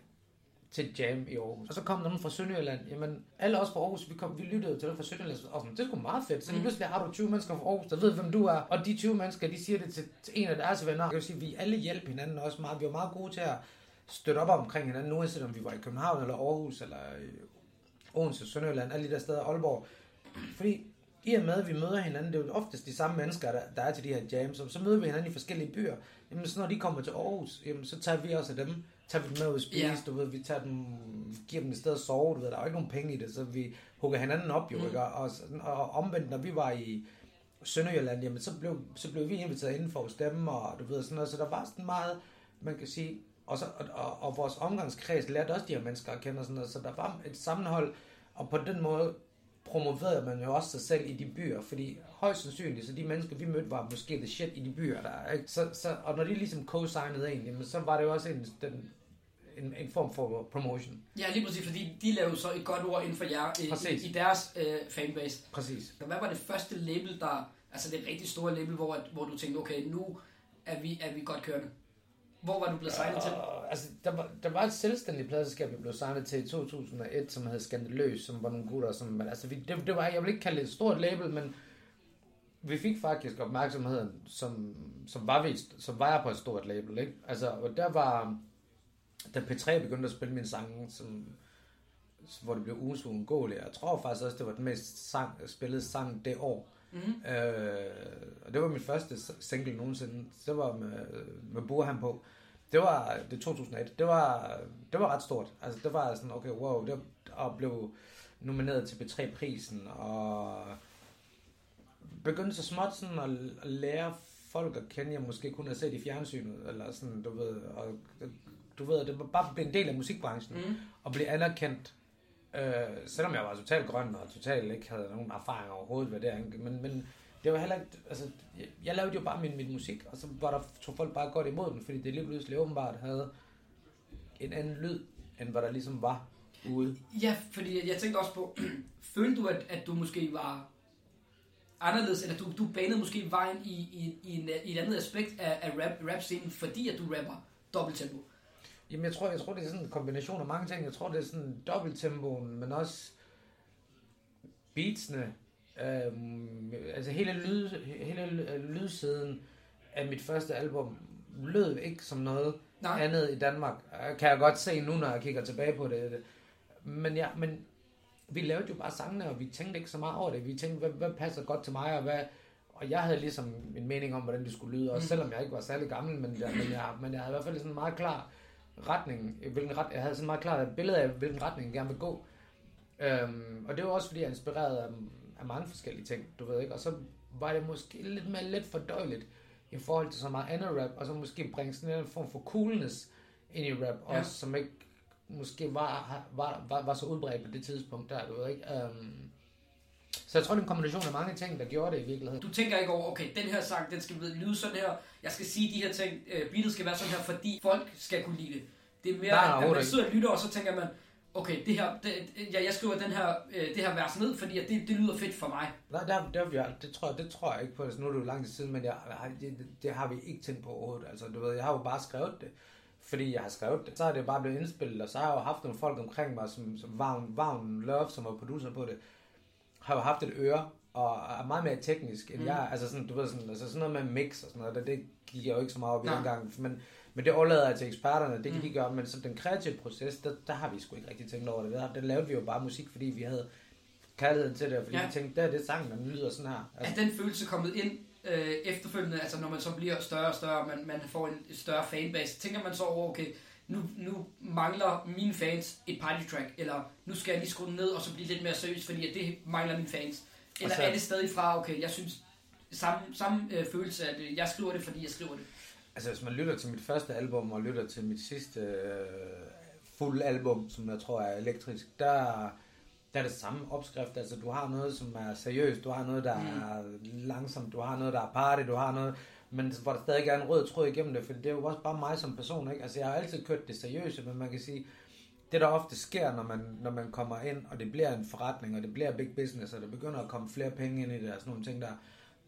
Speaker 2: til Jam i Aarhus. Og så kom nogen fra Sønderjylland. Jamen, alle os fra Aarhus, vi, kom, vi lyttede til det fra Sønderjylland. Og sådan, det er sgu meget fedt. Så lige
Speaker 5: Mm.
Speaker 2: pludselig har du 20 mennesker fra Aarhus, der ved, hvem du er. Og de 20 mennesker, de siger det til, til en af deres venner. Jeg vil sige, vi alle hjælper hinanden også meget. Vi var meget gode til at støtte op omkring hinanden, uanset om vi var i København eller Aarhus eller i Odense, Sønderjylland, alle de der steder, Aalborg. Fordi i og med, at vi møder hinanden, det er jo oftest de samme mennesker, der, der er til de her jams, og så møder vi hinanden i forskellige byer. Jamen, så når de kommer til Aarhus, jamen, så tager vi også af dem, tager vi dem med ud at spise, yeah. du ved, vi tager dem, giver dem et sted at sove, du ved, der er jo ikke nogen penge i det, så vi hugger hinanden op, jo,
Speaker 5: Mm.
Speaker 2: ikke? Og, sådan- og omvendt, når vi var i Sønderjylland, jamen, så blev, så blev vi inviteret inden for hos dem, og du ved, sådan noget, så der var sådan meget, man kan sige, og, så, og, og, og vores omgangskreds lærte også de her mennesker at kende, og sådan noget, så der var et sammenhold, og på den måde promoverede man jo også sig selv i de byer, fordi højst sandsynligt, så de mennesker, vi mødte, var måske the shit i de byer, der er, ikke? Så, så, og når de ligesom co-signede en, jamen, så var det jo også en, den, en, en form for promotion.
Speaker 5: Ja, lige præcis, fordi de lavede så et godt ord inden for jer øh,
Speaker 2: Præcis.
Speaker 5: i, i deres øh, fanbase.
Speaker 2: Præcis.
Speaker 5: Hvad var det første label, der, altså det rigtig store label, hvor, at- hvor du tænkte, okay, nu er vi, er vi godt kørende? Hvor var du blevet signet til?
Speaker 2: Og, altså, der var, der var et selvstændigt pladselskab, vi blev signet til i 2001, som hed Skandaløs, som var nogle gutter, som, altså, vi, det, det var, jeg vil ikke kalde det et stort label, men vi fik faktisk opmærksomheden, som, som, var, vi, som var jeg på et stort label, ikke? Altså, og der var, da P3 begyndte at spille min sang, som, hvor det blev ugens uundgåeligt, jeg tror faktisk også, det var den mest sang, spillede sang det år.
Speaker 5: Mm-hmm.
Speaker 2: Øh, og det var min første single nogensinde. Det var med, med Burhan på. Det var det er 2001. Det var, det var ret stort. Altså, det var sådan, okay, wow. Det, og blev nomineret til B3-prisen, og begyndte så småt sådan at, at lære folk at kende, jeg måske kun har set i fjernsynet, eller sådan, du ved, og du ved, det var bare blevet en del af musikbranchen,
Speaker 5: Mm.
Speaker 2: og blive anerkendt, øh, selvom jeg var totalt grøn, og totalt ikke havde nogen erfaring overhovedet hvad det er, men, men det var heller ikke, altså, jeg, jeg lavede jo bare min, min musik, og så var der, tog folk bare godt imod den, fordi det lige pludselig åbenbart havde en anden lyd, end hvad der ligesom var ude.
Speaker 5: Ja, fordi jeg tænkte også på, følte du, at, at du måske var anderledes, eller du, du banede måske vejen i, i, i, en, i et andet aspekt af, af rap, rap-scenen, fordi at du rapper dobbelttempo?
Speaker 2: Jamen, jeg tror, jeg tror, det er sådan en kombination af mange ting. Jeg tror, det er sådan dobbelttempoen, men også beatsene. Øhm, altså hele, lyd, hele ly- lydsiden af mit første album lød ikke som noget
Speaker 5: Nej.
Speaker 2: andet i Danmark. Øh, Kan jeg godt se nu, når jeg kigger tilbage på det. Men ja, men vi lavede jo bare sangene, og vi tænkte ikke så meget over det. Vi tænkte, hvad, hvad passer godt til mig, og hvad... Og jeg havde ligesom en mening om, hvordan det skulle lyde, også
Speaker 5: Mm.
Speaker 2: selvom jeg ikke var særlig gammel, men, jeg, men, jeg, men jeg havde i hvert fald sådan meget klar retning, hvilken ret, jeg havde sådan meget klart billede af, hvilken retning jeg gerne vil gå. Øhm, og det var også, fordi jeg er inspireret af, af mange forskellige ting, du ved ikke, og så var det måske lidt mere let fordøjeligt i forhold til så meget andet rap, og så måske bringe sådan en form for coolness ind i rap,
Speaker 5: Ja.
Speaker 2: også, som ikke måske var, var, var, var så udbredt på det tidspunkt der, du ved ikke. Øhm, så jeg tror, det er en kombination af mange ting, der gjorde det i virkeligheden.
Speaker 5: Du tænker ikke over, okay, den her sang, den skal lyde sådan her, jeg skal sige de her ting, øh, beatet skal være sådan her, fordi folk skal kunne lide det. Det er mere,
Speaker 2: Nej,
Speaker 5: at, man sidder og lytter, og så tænker man, okay, det her, det, ja, jeg skriver den her, øh, det her vers ned, fordi det, det lyder fedt for mig.
Speaker 2: Nej, der, der, der, det, tror jeg, det tror jeg ikke på. Altså, nu er det jo lang tid siden, men jeg, jeg, det, det, har vi ikke tænkt på overhovedet. Altså, du ved, jeg har jo bare skrevet det, fordi jeg har skrevet det. Så er det bare blevet indspillet, og så har jeg jo haft nogle folk omkring mig, som, som Vagn, Vagn Love, som var producer på det, har jo haft et øre, og er meget mere teknisk, end mm. jeg. Altså sådan, du ved, sådan, altså sådan noget med mix og sådan noget, det, det gik jeg jo ikke så meget op i
Speaker 5: Nej.
Speaker 2: dengang. Men, men det overlader jeg til eksperterne, det kan
Speaker 5: Mm.
Speaker 2: de gøre. Men så den kreative proces, der, der har vi sgu ikke rigtig tænkt over det. Der, lavede vi jo bare musik, fordi vi havde kærligheden til det, og fordi
Speaker 5: Ja.
Speaker 2: vi tænkte, der er det sang, der lyder sådan her.
Speaker 5: Er den følelse kommet ind øh, efterfølgende, altså når man så bliver større og større, man, man får en større fanbase, tænker man så over, okay, nu, nu mangler mine fans et party track, eller nu skal jeg lige skrue den ned, og så blive lidt mere seriøs, fordi at det mangler mine fans. Eller
Speaker 2: så-
Speaker 5: er det stadig fra, okay, jeg synes, samme, samme øh, følelse, at øh, jeg skriver det, fordi jeg skriver det.
Speaker 2: Altså hvis man lytter til mit første album, og lytter til mit sidste øh, fuld album, som jeg tror er elektrisk, der, der er det samme opskrift. Altså du har noget, som er seriøst, du har noget, der
Speaker 5: Mm.
Speaker 2: er langsomt, du har noget, der er party, du har noget, men hvor der stadig er en rød tråd igennem det, for det er jo også bare mig som person, ikke? Altså jeg har altid kørt det seriøse, men man kan sige, det der ofte sker, når man, når man kommer ind, og det bliver en forretning, og det bliver big business, og der begynder at komme flere penge ind i det, og sådan nogle ting der,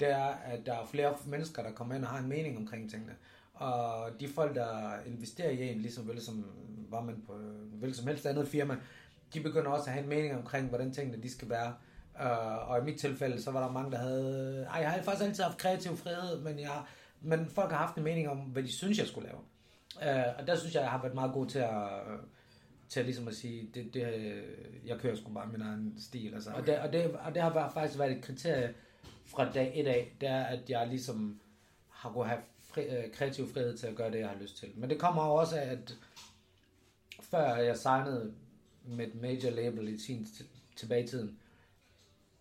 Speaker 2: det er, at der er flere mennesker, der kommer ind og har en mening omkring tingene. Og de folk, der investerer i en, ligesom vel som var man på hvilket som helst andet firma, de begynder også at have en mening omkring, hvordan tingene de skal være. Uh, og i mit tilfælde, så var der mange, der havde... Ej, jeg har faktisk altid haft kreativ frihed, men, jeg, men folk har haft en mening om, hvad de synes, jeg skulle lave. Uh, og der synes jeg, jeg har været meget god til at, til at, ligesom at sige, det, det, jeg kører sgu bare min egen stil. Altså. Og, det, og, det, og det har været- faktisk været et kriterie fra dag et af, det er, at jeg ligesom har kunnet have fri, øh, kreativ frihed til at gøre det, jeg har lyst til. Men det kommer også af, at før jeg signede med et major label i sin tilbage i tiden,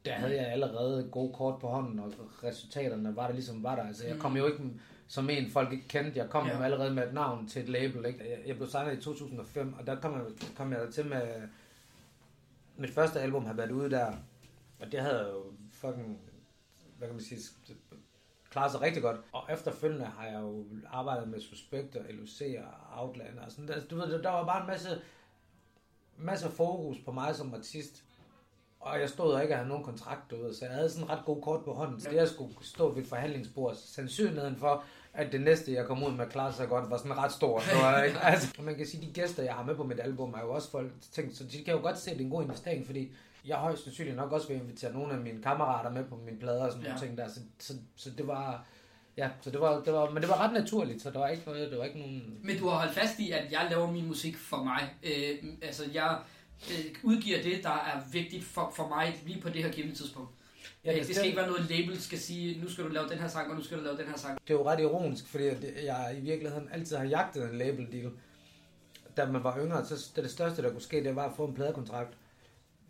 Speaker 2: der havde jeg allerede gode kort på hånden, og resultaterne var der ligesom var der. Altså, jeg kom jo ikke som en, folk ikke kendte. Jeg kom
Speaker 5: Ja.
Speaker 2: ja. allerede med et navn til et label. Ikke? Jeg- blev signet i 2005, og der kom jeg, kom jeg til med... Mit første album har været ude der, og det havde jo fucking, hvad kan man sige, klaret sig rigtig godt. Og efterfølgende har jeg jo arbejdet med Suspect og LUC og Outlander og sådan der. Du ved, der var bare en masse, masse fokus på mig som artist. Og jeg stod og ikke havde nogen kontrakt, du ved, så jeg havde sådan ret god kort på hånden. Så det, jeg skulle stå ved et forhandlingsbord, sandsynligheden for, at det næste, jeg kom ud med at klare sig godt, var sådan ret stor. Så, ikke? Altså, man kan sige, de gæster, jeg har med på mit album, er jo også folk tænkt, så de kan jo godt se, at det er en god investering, fordi jeg højst sandsynligt nok også vil invitere nogle af mine kammerater med på mine plader og sådan
Speaker 5: Ja.
Speaker 2: nogle ting der. Så, så, så det var, ja, så det var, det var, men det var ret naturligt, så der var ikke noget, det var ikke nogen...
Speaker 5: Men du har holdt fast i, at jeg laver min musik for mig. Øh, altså, jeg øh, udgiver det, der er vigtigt for, for mig lige på det her givende tidspunkt. Ja,
Speaker 2: Ja,
Speaker 5: det, det skal ikke være noget, label skal sige, nu skal du lave den her sang, og nu skal du lave den her sang.
Speaker 2: Det er jo ret ironisk, fordi jeg i virkeligheden altid har jagtet en label deal. Da man var yngre, så det, det største, der kunne ske, det var at få en pladekontrakt.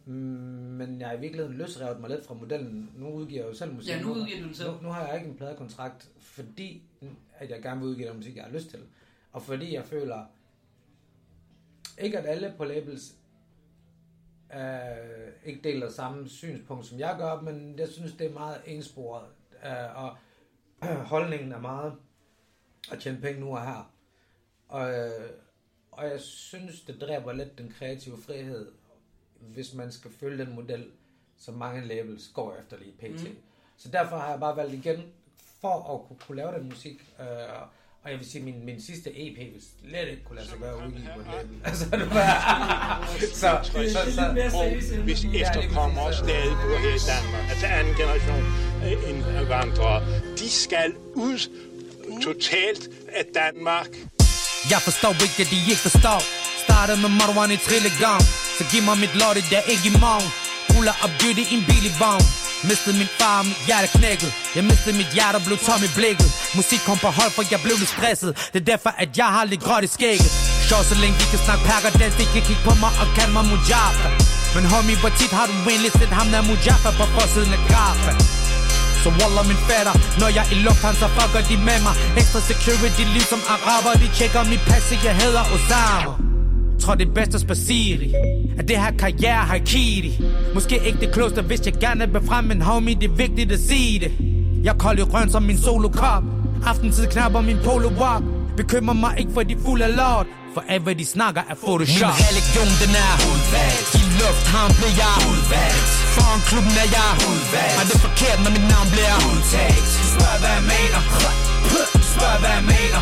Speaker 2: Mm, Men jeg har i virkeligheden løsrevet mig lidt fra modellen. Nu udgiver jeg jo selv musik.
Speaker 5: Ja, nu udgiver du den selv.
Speaker 2: Nu, nu har jeg ikke en pladekontrakt, fordi at jeg gerne vil udgive den musik, jeg har lyst til. Og fordi jeg føler, ikke at alle på labels øh, ikke deler samme synspunkt, som jeg gør, men jeg synes, det er meget ensporet. Øh, og holdningen er meget at tjene penge nu og her. Og, øh, og jeg synes, det dræber lidt den kreative frihed, hvis man skal følge den model, som mange labels går efter lige pt.
Speaker 5: Mm.
Speaker 2: Så derfor har jeg bare valgt igen, for at kunne, kunne lave den musik. Øh, og jeg vil sige, min, min sidste EP vil slet ikke kunne lade sig gøre på et label. Altså, det var... så, så, så,
Speaker 6: Og hvis efterkommere stadig bor her i Danmark, altså anden generation øh, indvandrere, de skal ud totalt af Danmark.
Speaker 7: Jeg forstår ikke, at de ikke forstår. Startede med Marwan i trillegang Så giv mig mit lotte, der ikke i morgen. Ruller op dytte i en bil i vogn Mistede min far, og mit hjerte knækket. Jeg mistede mit hjerte og blev tom i blikket. Musik kom på hold, for jeg blev lidt stresset. Det er derfor, at jeg har lidt gråt i skægget. Sjov, så længe vi kan snakke pakker dans De kan kigge på mig og kalde mig Mujaffa. Men homie, hvor tit har du egentlig set ham der Mujaffa På forsiden af kaffe så Wallah min fætter Når jeg er i lufthavn så fucker de med mig. Ekstra security ligesom araber De tjekker mit pas Jeg hedder Osama. Tror det er bedst at spacere At det her karriere har kiri Måske ikke det klogeste hvis jeg gerne vil frem Men homie det er vigtigt at sige det. Jeg kolder i røn som min solo cop Aftentid knapper min polo walk Bekymrer mig ikke for de fulde af lort. For alt hvad de snakker er photoshop. Min religion den er udvalgt. I lufthavn bliver jeg udvalgt. Foran klubben er jeg udvalgt. Og det er forkert når mit navn bliver udtalt? Spørg hvad jeg mener. Spørg hvad jeg mener.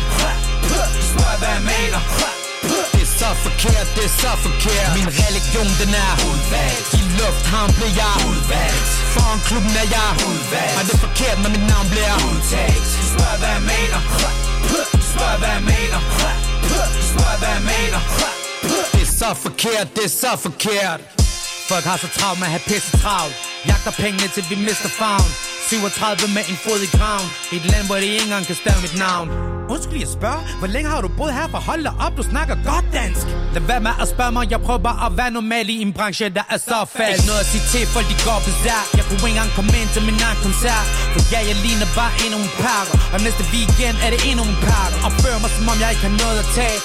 Speaker 7: Spørg hvad jeg mener så forkert, det er så forkert Min religion den er Udvalgt. I lufthavn bliver jeg Udvalgt. Foran klubben er jeg Udvalgt. Og det er forkert, når mit navn bliver Udtalt? Spørg hvad jeg mener. Spørg hvad jeg mener. Spørg hvad jeg mener. Det er så forkert, det er så forkert Folk har så travlt med at have pisse travlt. Jagter pengene til vi mister farven 37 med en fod i graven. I et land, hvor de ikke engang kan stave mit navn. Husk lige at spørge, hvor længe har du boet her? For hold op, du snakker godt dansk. Lad være med at spørge mig, jeg prøver bare at være normal i en branche, der er så fast. Ikke noget at sige til, folk de går bizarre. Jeg kunne ikke engang komme ind til min egen koncert. For ja, jeg ligner bare endnu en pakker. Og næste weekend er det endnu en pakker Og fører mig som om jeg ikke har noget at tage.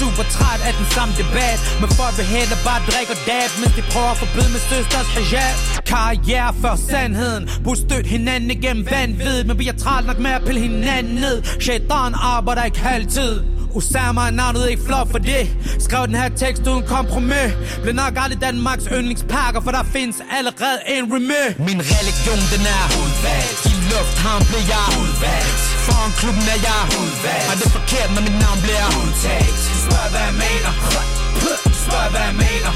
Speaker 7: Super træt af den samme debat. Men folk vil have, der bare drikker dab Mens de prøver at forbyde min søsters hijab. Karriere før sandheden. Brug støt hinanden igennem vanvid. Men vi er træt nok med at pille hinanden ned. Shaitan arbejder ikke halvtid. Osama er navnet ikke flot for det. Skrev den her tekst uden kompromis. Blev nok aldrig Danmarks yndlingspakker For der findes allerede en remis Min religion den er Udvalgt. I lufthavn bliver jeg Udvalgt. Foran klubben er jeg. Udvalgt. Og det er forkert når mit navn bliver Udtalt. Spørg hvad jeg mener. Spørg hvad jeg mener.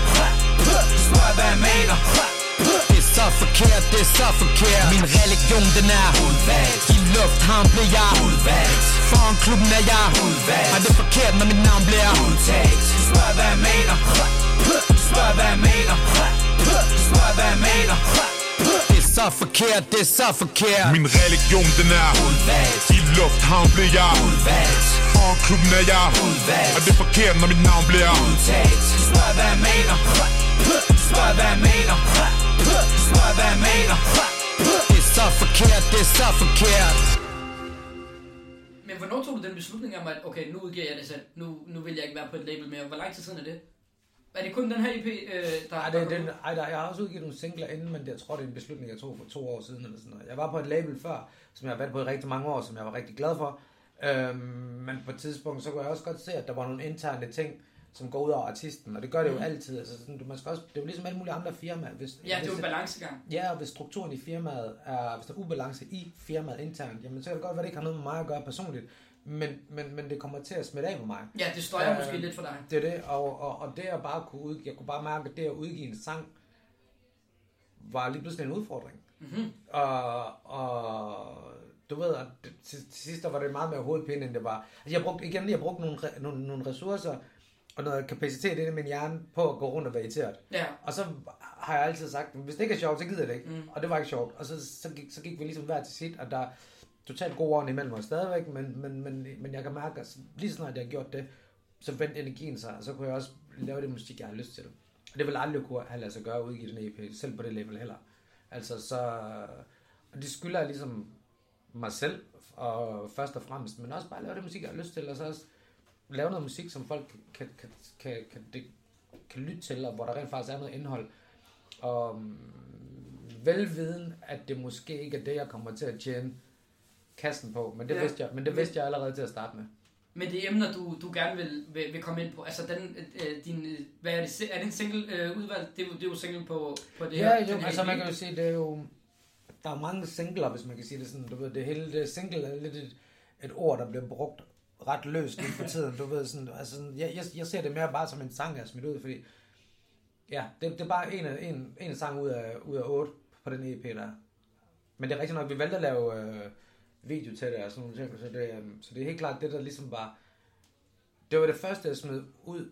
Speaker 7: Spørg hvad jeg mener. Det er så forkert, det er så forkert. Min religion den er Udvalgt. I lufthavn bliver jeg. Udvalgt. Foran klubben er jeg. Udvalgt. Og det er forkert, når mit navn bliver Udtalt forkert, det er så forkert.
Speaker 8: Min religion den er
Speaker 7: Udvalgt
Speaker 8: I lufthavn bliver jeg.
Speaker 7: Udvalgt
Speaker 8: Foran klubben er jeg.
Speaker 7: Udvalgt
Speaker 8: Og det er forkert, når mit navn bliver?
Speaker 7: Udtalt Spørg hvad jeg mener. Spørg hvad jeg mener. Spørg hvad jeg mener. Det er så forkert, det er så forkert.
Speaker 1: Men hvornår tog du den beslutning om, at okay, nu udgiver jeg det selv. Nu, nu vil jeg ikke være på et label mere. Hvor lang tid siden er det? Er det kun den her EP, øh, der
Speaker 2: Ej,
Speaker 1: der
Speaker 2: det, det, ej, der, jeg har også udgivet nogle singler inden, men det, jeg tror, det er en beslutning, jeg tog for to år siden. Eller sådan noget. Jeg var på et label før, som jeg har været på i rigtig mange år, som jeg var rigtig glad for. Øhm, men på et tidspunkt, så kunne jeg også godt se, at der var nogle interne ting, som går ud over artisten, og det gør det jo
Speaker 1: Mhm.
Speaker 2: altid. Altså, sådan, du, man skal også, det er jo ligesom alle mulige andre firmaer. Hvis,
Speaker 1: Ja, det er jo en balancegang.
Speaker 2: Ja, og hvis strukturen i firmaet er, hvis der er ubalance i firmaet internt, jamen så kan det godt være, det ikke har noget med mig at gøre personligt, men, men, men det kommer til at smitte af på mig.
Speaker 1: Ja, det støjer
Speaker 2: Øh,
Speaker 1: måske lidt for dig.
Speaker 2: Det er det, og, og, og det at bare kunne ud, jeg kunne bare mærke, at det at udgive en sang, var lige pludselig en udfordring.
Speaker 1: Mm-hmm.
Speaker 2: Og, og du ved, at til, til sidst var det meget mere hovedpine, end det var. Altså, jeg brugte, igen, jeg brugte nogle, nogle, nogle ressourcer og noget kapacitet i min hjerne på at gå rundt og være irriteret.
Speaker 1: Ja.
Speaker 2: Og så har jeg altid sagt, hvis det ikke er sjovt, så gider jeg det ikke.
Speaker 1: Mm.
Speaker 2: Og det var ikke sjovt. Og så, så, gik, så gik vi ligesom hver til sit, og der er totalt god ånd imellem os stadigvæk, men, men, men, men jeg kan mærke, at lige snart jeg har gjort det, så vendte energien sig, og så kunne jeg også lave det musik, jeg har lyst til. Og det vil aldrig kunne have lade sig gøre ud udgive den EP, selv på det level heller. Altså så, og det skylder jeg ligesom mig selv, og først og fremmest, men også bare lave det musik, jeg har lyst til, og så også lave noget musik, som folk kan, kan, kan, kan, det, kan lytte til, og hvor der rent faktisk er noget indhold. Og mm, velviden, at det måske ikke er det, jeg kommer til at tjene kassen på, men det,
Speaker 1: Ja.
Speaker 2: ja. vidste, jeg, men det vidste jeg allerede til at starte med.
Speaker 1: Men det emner, du, du gerne vil, vil, vil komme ind på, altså den, øh, din, hvad er det, er det en single øh, udvalg? Det er, jo, det er jo single på, på det her.
Speaker 2: Ja, jo,
Speaker 1: her
Speaker 2: altså
Speaker 1: EP.
Speaker 2: man kan jo sige, det er jo, der er mange singler, hvis man kan sige det sådan, du ved, det hele, det single er lidt et, et ord, der bliver brugt ret løst lige for tiden, du ved, sådan, altså, jeg, jeg, jeg ser det mere bare som en sang, jeg har smidt ud, fordi, ja, det, det er bare en, en, en sang ud af, ud af otte på den EP, der er. Men det er rigtigt nok, vi valgte at lave øh, video til det og sådan nogle ting, så det, øh, så det er helt klart det, der ligesom var, det var det første, jeg smed ud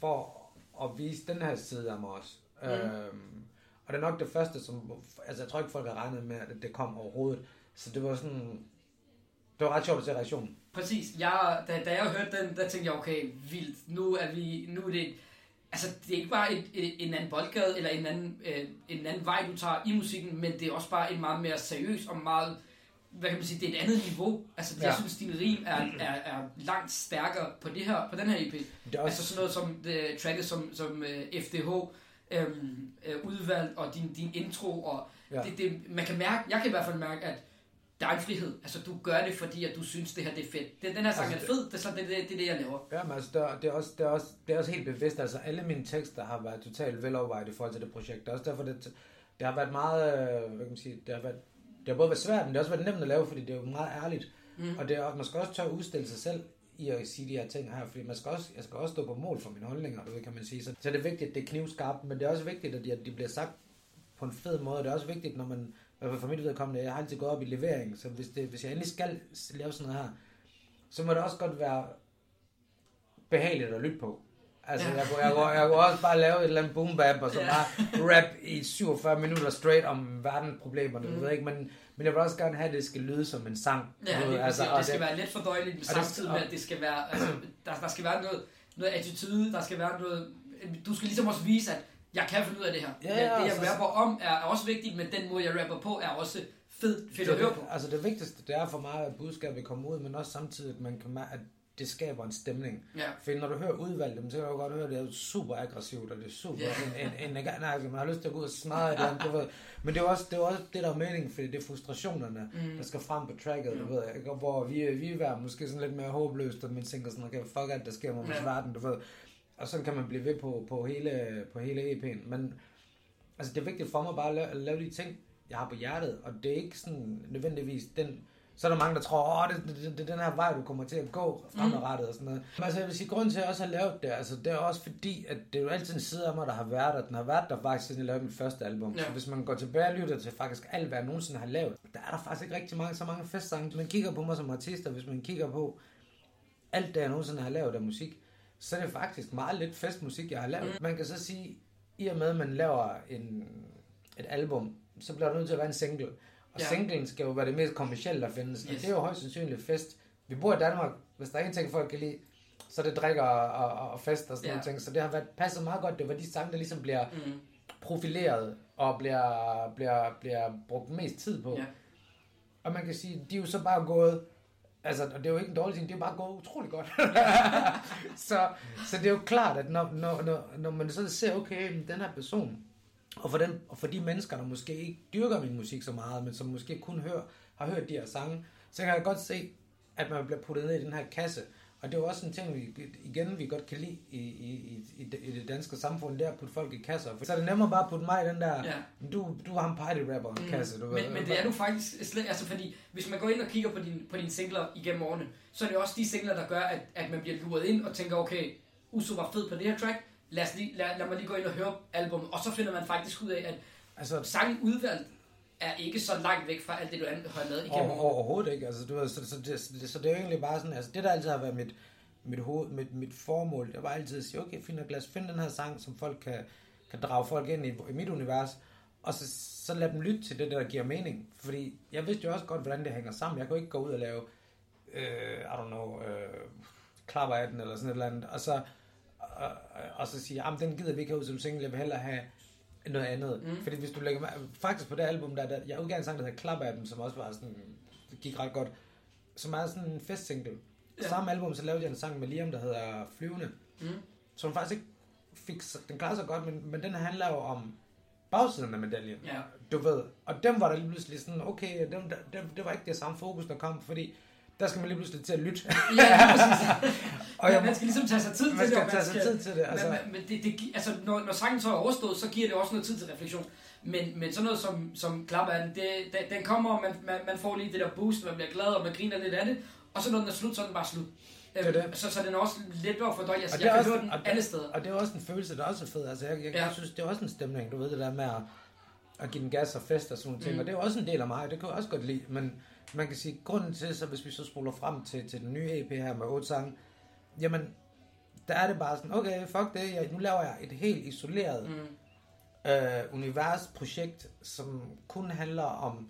Speaker 2: for at vise den her side af mig også. Mm. Øhm, og det er nok det første, som, altså jeg tror ikke folk har regnet med, at det kom overhovedet. Så det var sådan, det var ret sjovt at se reaktionen.
Speaker 1: Præcis. Jeg, da, da jeg hørte den, der tænkte jeg, okay, vildt. Nu er vi, nu er det, altså det er ikke bare et, et, en anden boldgade, eller en anden, øh, en anden vej, du tager i musikken, men det er også bare en meget mere seriøs og meget, hvad kan man sige, det er et andet niveau. Altså ja. jeg synes, din rim er, er, er langt stærkere på, det her, på den her EP.
Speaker 2: Det også,
Speaker 1: Altså sådan noget som det, tracket som, som uh, FDH, øhm, øh, udvalgt, og din, din intro, og ja. Det, det, man kan mærke, jeg kan i hvert fald mærke, at der er en frihed. Altså du gør det, fordi at du synes, det her det er fedt. Den, den her sang
Speaker 2: Altså,
Speaker 1: er fed, det er, så, det, det, det er det, jeg laver.
Speaker 2: Ja, men altså, det, er, det, er også, det, er også, det er også helt bevidst. Altså, alle mine tekster har været totalt velovervejet i forhold til det projekt. Det er også derfor, det, det har været meget, øh, hvad kan man sige, det har, været, det har både været svært, men det har også været nemt at lave, fordi det er jo meget ærligt.
Speaker 1: Mm.
Speaker 2: Og det er, man skal også tør at udstille sig selv i at sige de her ting her, fordi man skal også, jeg skal også stå på mål for mine holdninger, du ved, kan man sige. Så, så det er vigtigt, at det er knivskarpt, men det er også vigtigt, at de, at de bliver sagt på en fed måde. Det er også vigtigt, når man, i hvert fald for mit vedkommende, jeg har altid gået op i levering, så hvis, det, hvis jeg endelig skal lave sådan noget her, så må det også godt være behageligt at lytte på. Altså, jeg, kunne, jeg, kunne, jeg kunne også bare lave et eller andet boom bap, og så
Speaker 1: Ja.
Speaker 2: bare rap i 47 minutter straight om verdensproblemerne, mm. Ved ikke, men, men jeg vil også gerne have, at det skal lyde som en sang.
Speaker 1: Ja,
Speaker 2: ved,
Speaker 1: det, altså,
Speaker 2: og
Speaker 1: det skal være let fordøjeligt,
Speaker 2: det-
Speaker 1: samtidig med, at det skal være, altså, der, der skal være noget, noget attitude, der skal være noget, du skal ligesom også vise, at jeg kan finde ud af det her.
Speaker 2: Ja,
Speaker 1: Ja,
Speaker 2: ja,
Speaker 1: det, jeg
Speaker 2: så-
Speaker 1: rapper om, er også vigtigt, men den måde, jeg rapper på, er også fed, fedt at
Speaker 2: det,
Speaker 1: høre på.
Speaker 2: Altså det vigtigste, det er for mig, at budskabet kommer ud, men også samtidig, at man kan at det skaber en stemning.
Speaker 1: Ja.
Speaker 2: For når du hører dem, så kan du godt høre, at det er super aggressivt, og det er super...
Speaker 1: Ja.
Speaker 2: En, en, en, nej, man har lyst til at gå ud og smadre det, du ved. Men det er også det, er også det der er meningen, fordi det er frustrationerne,
Speaker 1: Mm.
Speaker 2: der skal frem på tracket, du ved. Ikke? Hvor vi, vi er måske sådan lidt mere håbløst, og man tænker sådan, okay, fuck alt, der sker med
Speaker 1: Ja.
Speaker 2: verden, du ved. Og sådan kan man blive ved på, på, hele, på hele EP'en. Men altså, det er vigtigt for mig bare at lave, at lave de ting, jeg har på hjertet, og det er ikke sådan nødvendigvis den... Så er der mange, der tror, åh, det, det, det, er den her vej, du kommer til at gå fremadrettet og sådan noget. Men altså, jeg vil sige, grunden til, at jeg også har lavet det, altså, det er også fordi, at det er jo altid en side af mig, der har været der. Den har været der faktisk, siden jeg lavede mit første album.
Speaker 1: Ja.
Speaker 2: Så hvis man går tilbage og lytter til faktisk alt, hvad jeg nogensinde har lavet, der er der faktisk ikke rigtig mange, så mange festsange. Hvis man kigger på mig som artist, og hvis man kigger på alt det, jeg nogensinde har lavet af musik, så er det faktisk meget lidt festmusik, jeg har lavet. Mm. Man kan så sige, i og med, at man laver en, et album, så bliver der nødt til at være en single. Og
Speaker 1: Ja.
Speaker 2: singlen skal jo være det mest kommercielle, der findes. Yes. Og det er jo højst sandsynligt fest. Vi bor i Danmark. Hvis der er en ting, folk kan lide, så det drikker og, og, og fest og sådan
Speaker 1: ja.
Speaker 2: nogle ting. Så det har været, passet meget godt. Det var de sange, der ligesom bliver
Speaker 1: Mm.
Speaker 2: profileret og bliver, bliver, bliver brugt mest tid på.
Speaker 1: Ja.
Speaker 2: Og man kan sige, de er jo så bare gået, altså, og det er jo ikke en dårlig ting, det er jo bare gået utrolig godt. så, så det er jo klart, at når, når, når, når man så ser, okay, den her person, og for, den, og for de mennesker, der måske ikke dyrker min musik så meget, men som måske kun hører, har hørt de her sange, så kan jeg godt se, at man bliver puttet ned i den her kasse. Og det er jo også en ting, vi, igen, vi godt kan lide i, i, i, det- i det danske samfund, det er at putte folk i kasser. For så er det nemmere bare at putte mig i den der,
Speaker 1: Ja.
Speaker 2: du, du har en party rapper en kasse. Du ved.
Speaker 1: Men, men det er du faktisk slet, altså fordi, hvis man går ind og kigger på, din, på dine singler igennem årene, så er det også de singler, der gør, at, at man bliver luret ind og tænker, okay, Uso var fed på det her track, lad, os lige, lad, lad mig lige gå ind og høre albumet, og så finder man faktisk ud af, at
Speaker 2: Altså,
Speaker 1: sangen udvalgt er ikke så langt væk fra alt det, du har lavet igennem
Speaker 2: Over, overhovedet ikke. Altså, du ved, så, så, det, så, det, så det er jo egentlig bare sådan, altså det der altid har været mit, mit, hoved, mit, mit formål, det var altid at sige, okay, fint nok, lad os finde den her sang, som folk kan, kan drage folk ind i, i mit univers, og så, så lad dem lytte til det, der giver mening. Fordi jeg vidste jo også godt, hvordan det hænger sammen. Jeg kunne ikke gå ud og lave, øh, I don't know, øh, klapper af den, eller sådan et eller andet, og så, og, og så sige, jamen den gider vi ikke have ud som single, jeg vil hellere have noget andet. Mm. Fordi hvis du lægger faktisk på det album, der, der jeg udgav en sang, der hedder Klap af dem, som også var sådan, gik ret godt, som er sådan en festsingle.
Speaker 1: Ja.
Speaker 2: Samme album, så lavede jeg en sang med Liam, der hedder Flyvende,
Speaker 1: Mm.
Speaker 2: som faktisk ikke fik, den klarede sig godt, men, men den handler jo om bagsiden af medaljen.
Speaker 1: Ja.
Speaker 2: Du ved, og dem var der lige pludselig sådan, okay, dem, dem, det var ikke det samme fokus, der kom, fordi der skal man lige pludselig til at lytte.
Speaker 1: Ja,
Speaker 2: og jeg,
Speaker 1: man skal ligesom tage sig tid
Speaker 2: man
Speaker 1: til det.
Speaker 2: skal
Speaker 1: og
Speaker 2: tage sig tid til det.
Speaker 1: Altså, men, men det, det, altså, når, når sangen så er overstået, så giver det også noget tid til refleksion. Men, men sådan noget som, som klapper af den, det, den, den kommer, og man, man, man får lige det der boost, man bliver glad, og man griner lidt af det. Og så når den er slut, så er den bare slut.
Speaker 2: er
Speaker 1: Øhm,
Speaker 2: det.
Speaker 1: Så, så den er også lettere for dig. Altså,
Speaker 2: Og det
Speaker 1: jeg
Speaker 2: er
Speaker 1: kan
Speaker 2: også-
Speaker 1: høre den
Speaker 2: og det-
Speaker 1: alle steder.
Speaker 2: Og det er også en følelse, der også er fed. Altså, jeg, jeg,
Speaker 1: Ja.
Speaker 2: synes, det er også en stemning, du ved det der med at, at give den gas og fest og sådan nogle ting.
Speaker 1: Mm.
Speaker 2: Mm. Og det er også en del af mig, det kan jeg også godt lide. Men man kan sige, grunden til, så hvis vi så spoler frem til, til den nye EP her med otte sange, jamen, der er det bare sådan, okay, fuck det, jeg, nu laver jeg et helt isoleret
Speaker 1: Mm.
Speaker 2: øh, universprojekt, som kun handler om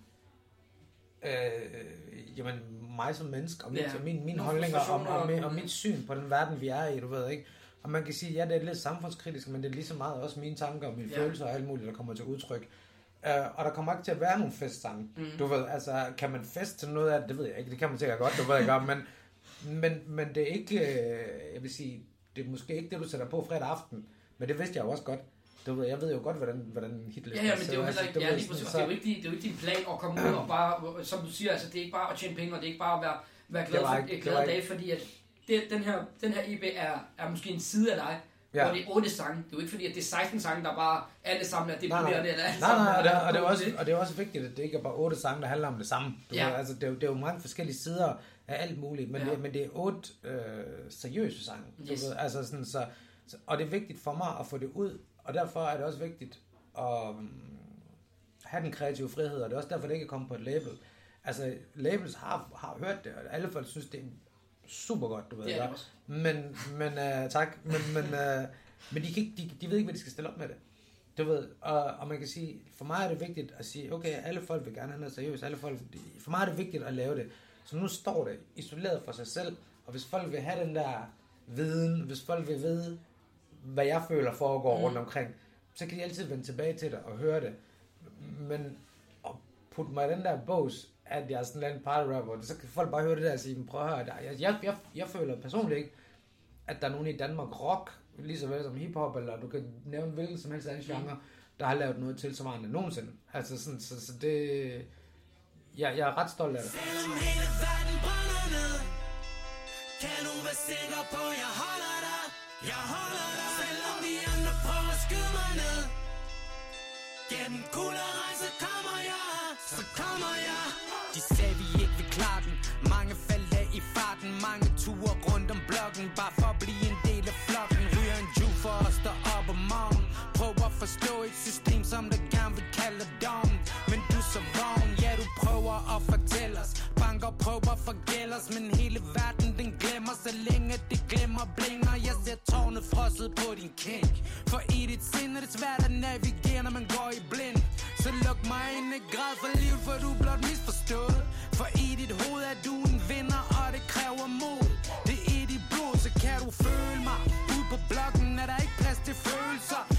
Speaker 2: øh, jamen, mig som menneske, og
Speaker 1: Ja.
Speaker 2: ja. min, mine holdninger, og, og, og,
Speaker 1: og-
Speaker 2: mit syn på den verden, vi er i, du ved ikke. Og man kan sige, ja, det er lidt samfundskritisk, men det er lige så meget også mine tanker og mine
Speaker 1: ja.
Speaker 2: følelser og alt muligt, der kommer til udtryk. Uh, og der kommer ikke til at være nogen festsange.
Speaker 1: Mm.
Speaker 2: Du ved, altså, kan man feste til noget af det? Det ved jeg ikke. Det kan man sikkert godt, du ved jeg godt. Men, men, men det er ikke, øh, jeg vil sige, det er måske ikke det, du sætter på fredag aften. Men det vidste jeg jo også godt. Du ved, jeg ved jo godt, hvordan, hvordan hitlisten
Speaker 1: Ja, ja, men det er jo heller ikke,
Speaker 2: du
Speaker 1: ja, lige præcis, og det er jo ikke, det er jo ikke din plan at komme ud og bare, som du siger, altså det er ikke bare at tjene penge, og det er ikke bare at være, være glad
Speaker 2: var
Speaker 1: for
Speaker 2: ikke-
Speaker 1: glade
Speaker 2: var
Speaker 1: dage, fordi at det, den, her, den her EP er, er måske en side af dig,
Speaker 2: Ja.
Speaker 1: hvor det er otte sange. Det er jo ikke fordi, at det er 16 sange, der bare alle sammen er
Speaker 2: Nej, nej.
Speaker 1: deprimerende, eller alle
Speaker 2: Nej,
Speaker 1: sammen
Speaker 2: nej, og det, og, det er også, og det er også vigtigt, at det ikke er bare otte sange, der handler om det samme. Du
Speaker 1: Ja.
Speaker 2: ved, altså, det, er jo, det er jo mange forskellige sider have alt muligt, men,
Speaker 5: Ja.
Speaker 2: det, men det er otte øh, seriøse sange. Du
Speaker 5: Yes.
Speaker 2: ved, altså sådan, så, så, og det er vigtigt for mig at få det ud, og derfor er det også vigtigt at um, have den kreative frihed, og det er også derfor, det ikke er kommet på et label. Altså, labels har, har hørt det, og alle folk synes, det er super godt, du ved.
Speaker 5: Er det også.
Speaker 2: Men, men uh, tak, men, men, uh, men de, kan ikke, de, de ved ikke, hvad de skal stille op med det. Du ved, og, og man kan sige, for mig er det vigtigt at sige, okay, alle folk vil gerne have noget seriøst, alle folk, for mig er det vigtigt at lave det. Så nu står det isoleret for sig selv, og hvis folk vil have den der viden, hvis folk vil vide, hvad jeg føler foregår mm. rundt omkring, så kan de altid vende tilbage til det og høre det. Men at putte mig i den der bås, at jeg er sådan en eller anden party rapper, så kan folk bare høre det der og sige, prøv at høre, der, jeg, jeg, jeg, jeg føler personligt ikke, at der er nogen i Danmark rock, lige så vel som hiphop, eller du kan nævne hvilken som helst anden genre, der har lavet noget tilsvarende nogensinde. Altså sådan, så, så det, Ja, jeg er ret stolt af det.
Speaker 3: Selvom hele verden brænder ned Kan du være sikker på, jeg holder dig Jeg holder dig Selvom vi er Gennem kuglerejse kommer jeg Så kommer jeg.
Speaker 7: De sagde vi ikke vil klare den. Mange faldt af i farten. Mange ture rundt om blokken Bare for at blive en del af flokken. Ryger en ju for os der op om morgen Prøv at forstå et system Som der gerne vil kalde dom. Men du er så vogn Ja du prøver at fortælle os. Banker prøver at forgælde os Men hele verden den glemmer. Så længe det glemmer bling tårne frosset på din kink. For i dit sind er det svært at navigere Når man går i blind. Så luk mig ind i grad for livet For du er blot misforstået. For i dit hoved er du en vinder Og det kræver mod. Det er i dit blod Så kan du føle mig. Ude på blokken er der ikke plads til følelser.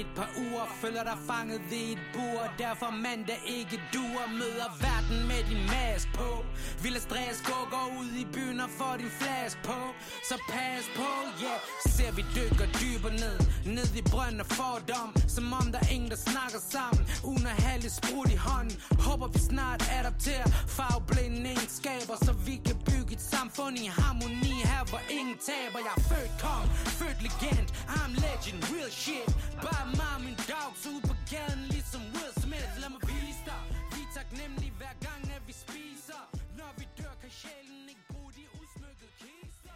Speaker 7: Et par uger Føler dig fanget ved et bur. Derfor mandag ikke duer Møder verden med din mask på. Vil stress gå gå ud i byen og få din flask på. Så pas på, ja. Yeah. Ser vi dykker dybere ned Ned i brønd og fordom. Som om der er ingen der snakker sammen. Uden at have lidt sprut i hånden. Håber vi snart adopterer. Farveblinde egenskaber Så vi kan bygge et samfund i harmoni. Her hvor ingen taber. Jeg er født kong, født legend. I'm legend, real shit. Bare mig og min dogs ude på gaden Ligesom Will Smith. Lad mig vise dig. Vi taknemmelige hver gang at vi spiser Når vi dør kan sjælen ikke bruge de udsmykkede kister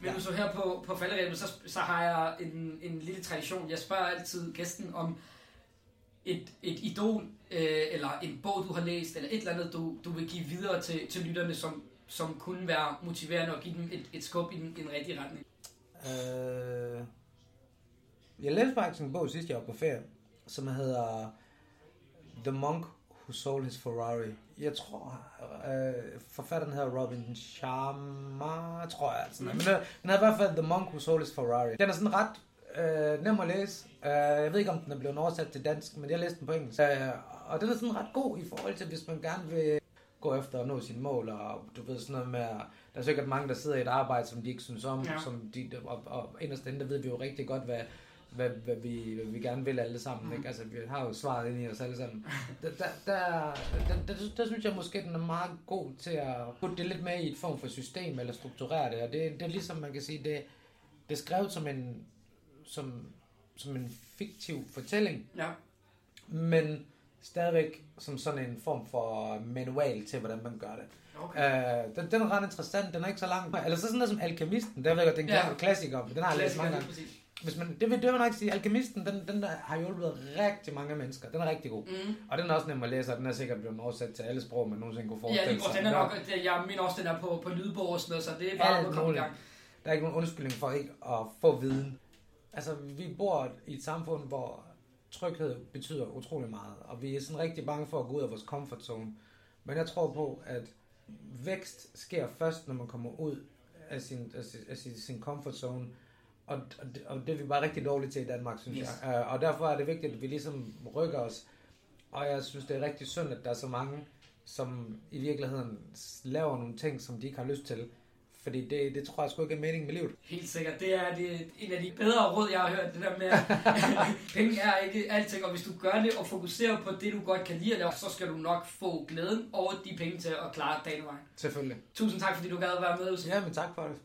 Speaker 5: Men du så her på, på falderæbet, så, så har jeg en, en lille tradition. Jeg spørger altid gæsten om et, et idol, øh, eller en bog, du har læst, eller et eller andet, du, du vil give videre til, til lytterne, som, som kunne være motiverende og give dem et, et skub i en, i en rigtig retning.
Speaker 2: Øh, jeg læste faktisk en bog sidst, jeg var på ferie, som hedder The Monk Who Sold His Ferrari. Jeg tror, øh, forfatteren hedder Robin Sharma, tror jeg. Altså. Men den den hedder i hvert fald The Monk Who Sold His Ferrari. Den er sådan ret øh, nem at læse. Øh, jeg ved ikke, om den er blevet oversat til dansk, men jeg læste den på engelsk. Øh, og den er sådan ret god i forhold til, hvis man gerne vil gå efter at nå sine mål, og du ved sådan noget med, der er sikkert mange, der sidder i et arbejde, som de ikke synes om,
Speaker 5: Ja.
Speaker 2: ja. som de, og, og inderst inde, der ved vi jo rigtig godt, hvad, hvad, hvad, vi, hvad vi gerne vil alle sammen. Ikke? Altså, vi har jo svaret ind i os alle sammen. Der, der, der, der, der, der synes jeg måske, den er meget god til at putte det lidt med i et form for system, eller strukturere det. Og det, det er ligesom, man kan sige, det, det er skrevet som en, som, som en fiktiv fortælling,
Speaker 5: Ja.
Speaker 2: men stadigvæk som sådan en form for manual til, hvordan man gør det.
Speaker 5: Okay.
Speaker 2: Øh, den, den er ret interessant, den er ikke så lang. Eller så sådan noget som Alkemisten, der ved jeg godt, det er en
Speaker 5: Ja.
Speaker 2: klassiker, men den har jeg læst mange gange. Hvis man, det, vil, det vil nok sige, Alkemisten, den, den der har hjulpet rigtig mange mennesker. Den er rigtig god.
Speaker 5: Mm.
Speaker 2: Og den er også nem at læse, og den er sikkert blevet oversat til alle sprog, man nogensinde kunne
Speaker 5: Ja,
Speaker 2: forestille
Speaker 5: lige, og
Speaker 2: sig.
Speaker 5: den er nok, det- jeg mener også, den er på, på lydbog og sådan noget, så det er bare at komme i gang.
Speaker 2: Der er ikke nogen undskyldning for ikke at få viden. Altså, vi bor i et samfund, hvor tryghed betyder utrolig meget, og vi er sådan rigtig bange for at gå ud af vores comfort zone. Men jeg tror på, at vækst sker først, når man kommer ud af sin, af sin, af sin comfort zone, og, og, det, er vi bare rigtig dårlige til i Danmark, synes Yes. jeg. Uh, og derfor er det vigtigt, at vi ligesom rykker os Og jeg synes, det er rigtig synd, at der er så mange, som i virkeligheden laver nogle ting, som de ikke har lyst til. Fordi det, det tror jeg sgu ikke er meningen med livet.
Speaker 1: Helt sikkert. Det er det, en af de bedre råd, jeg har hørt. Det der med, at penge er ikke alting. Og hvis du gør det og fokuserer på det, du godt kan lide at lave, så skal du nok få glæden og de penge til at klare dagen vejen.
Speaker 2: Selvfølgelig.
Speaker 1: Tusind tak, fordi du gad at være med. Josef.
Speaker 2: Ja, men tak for det.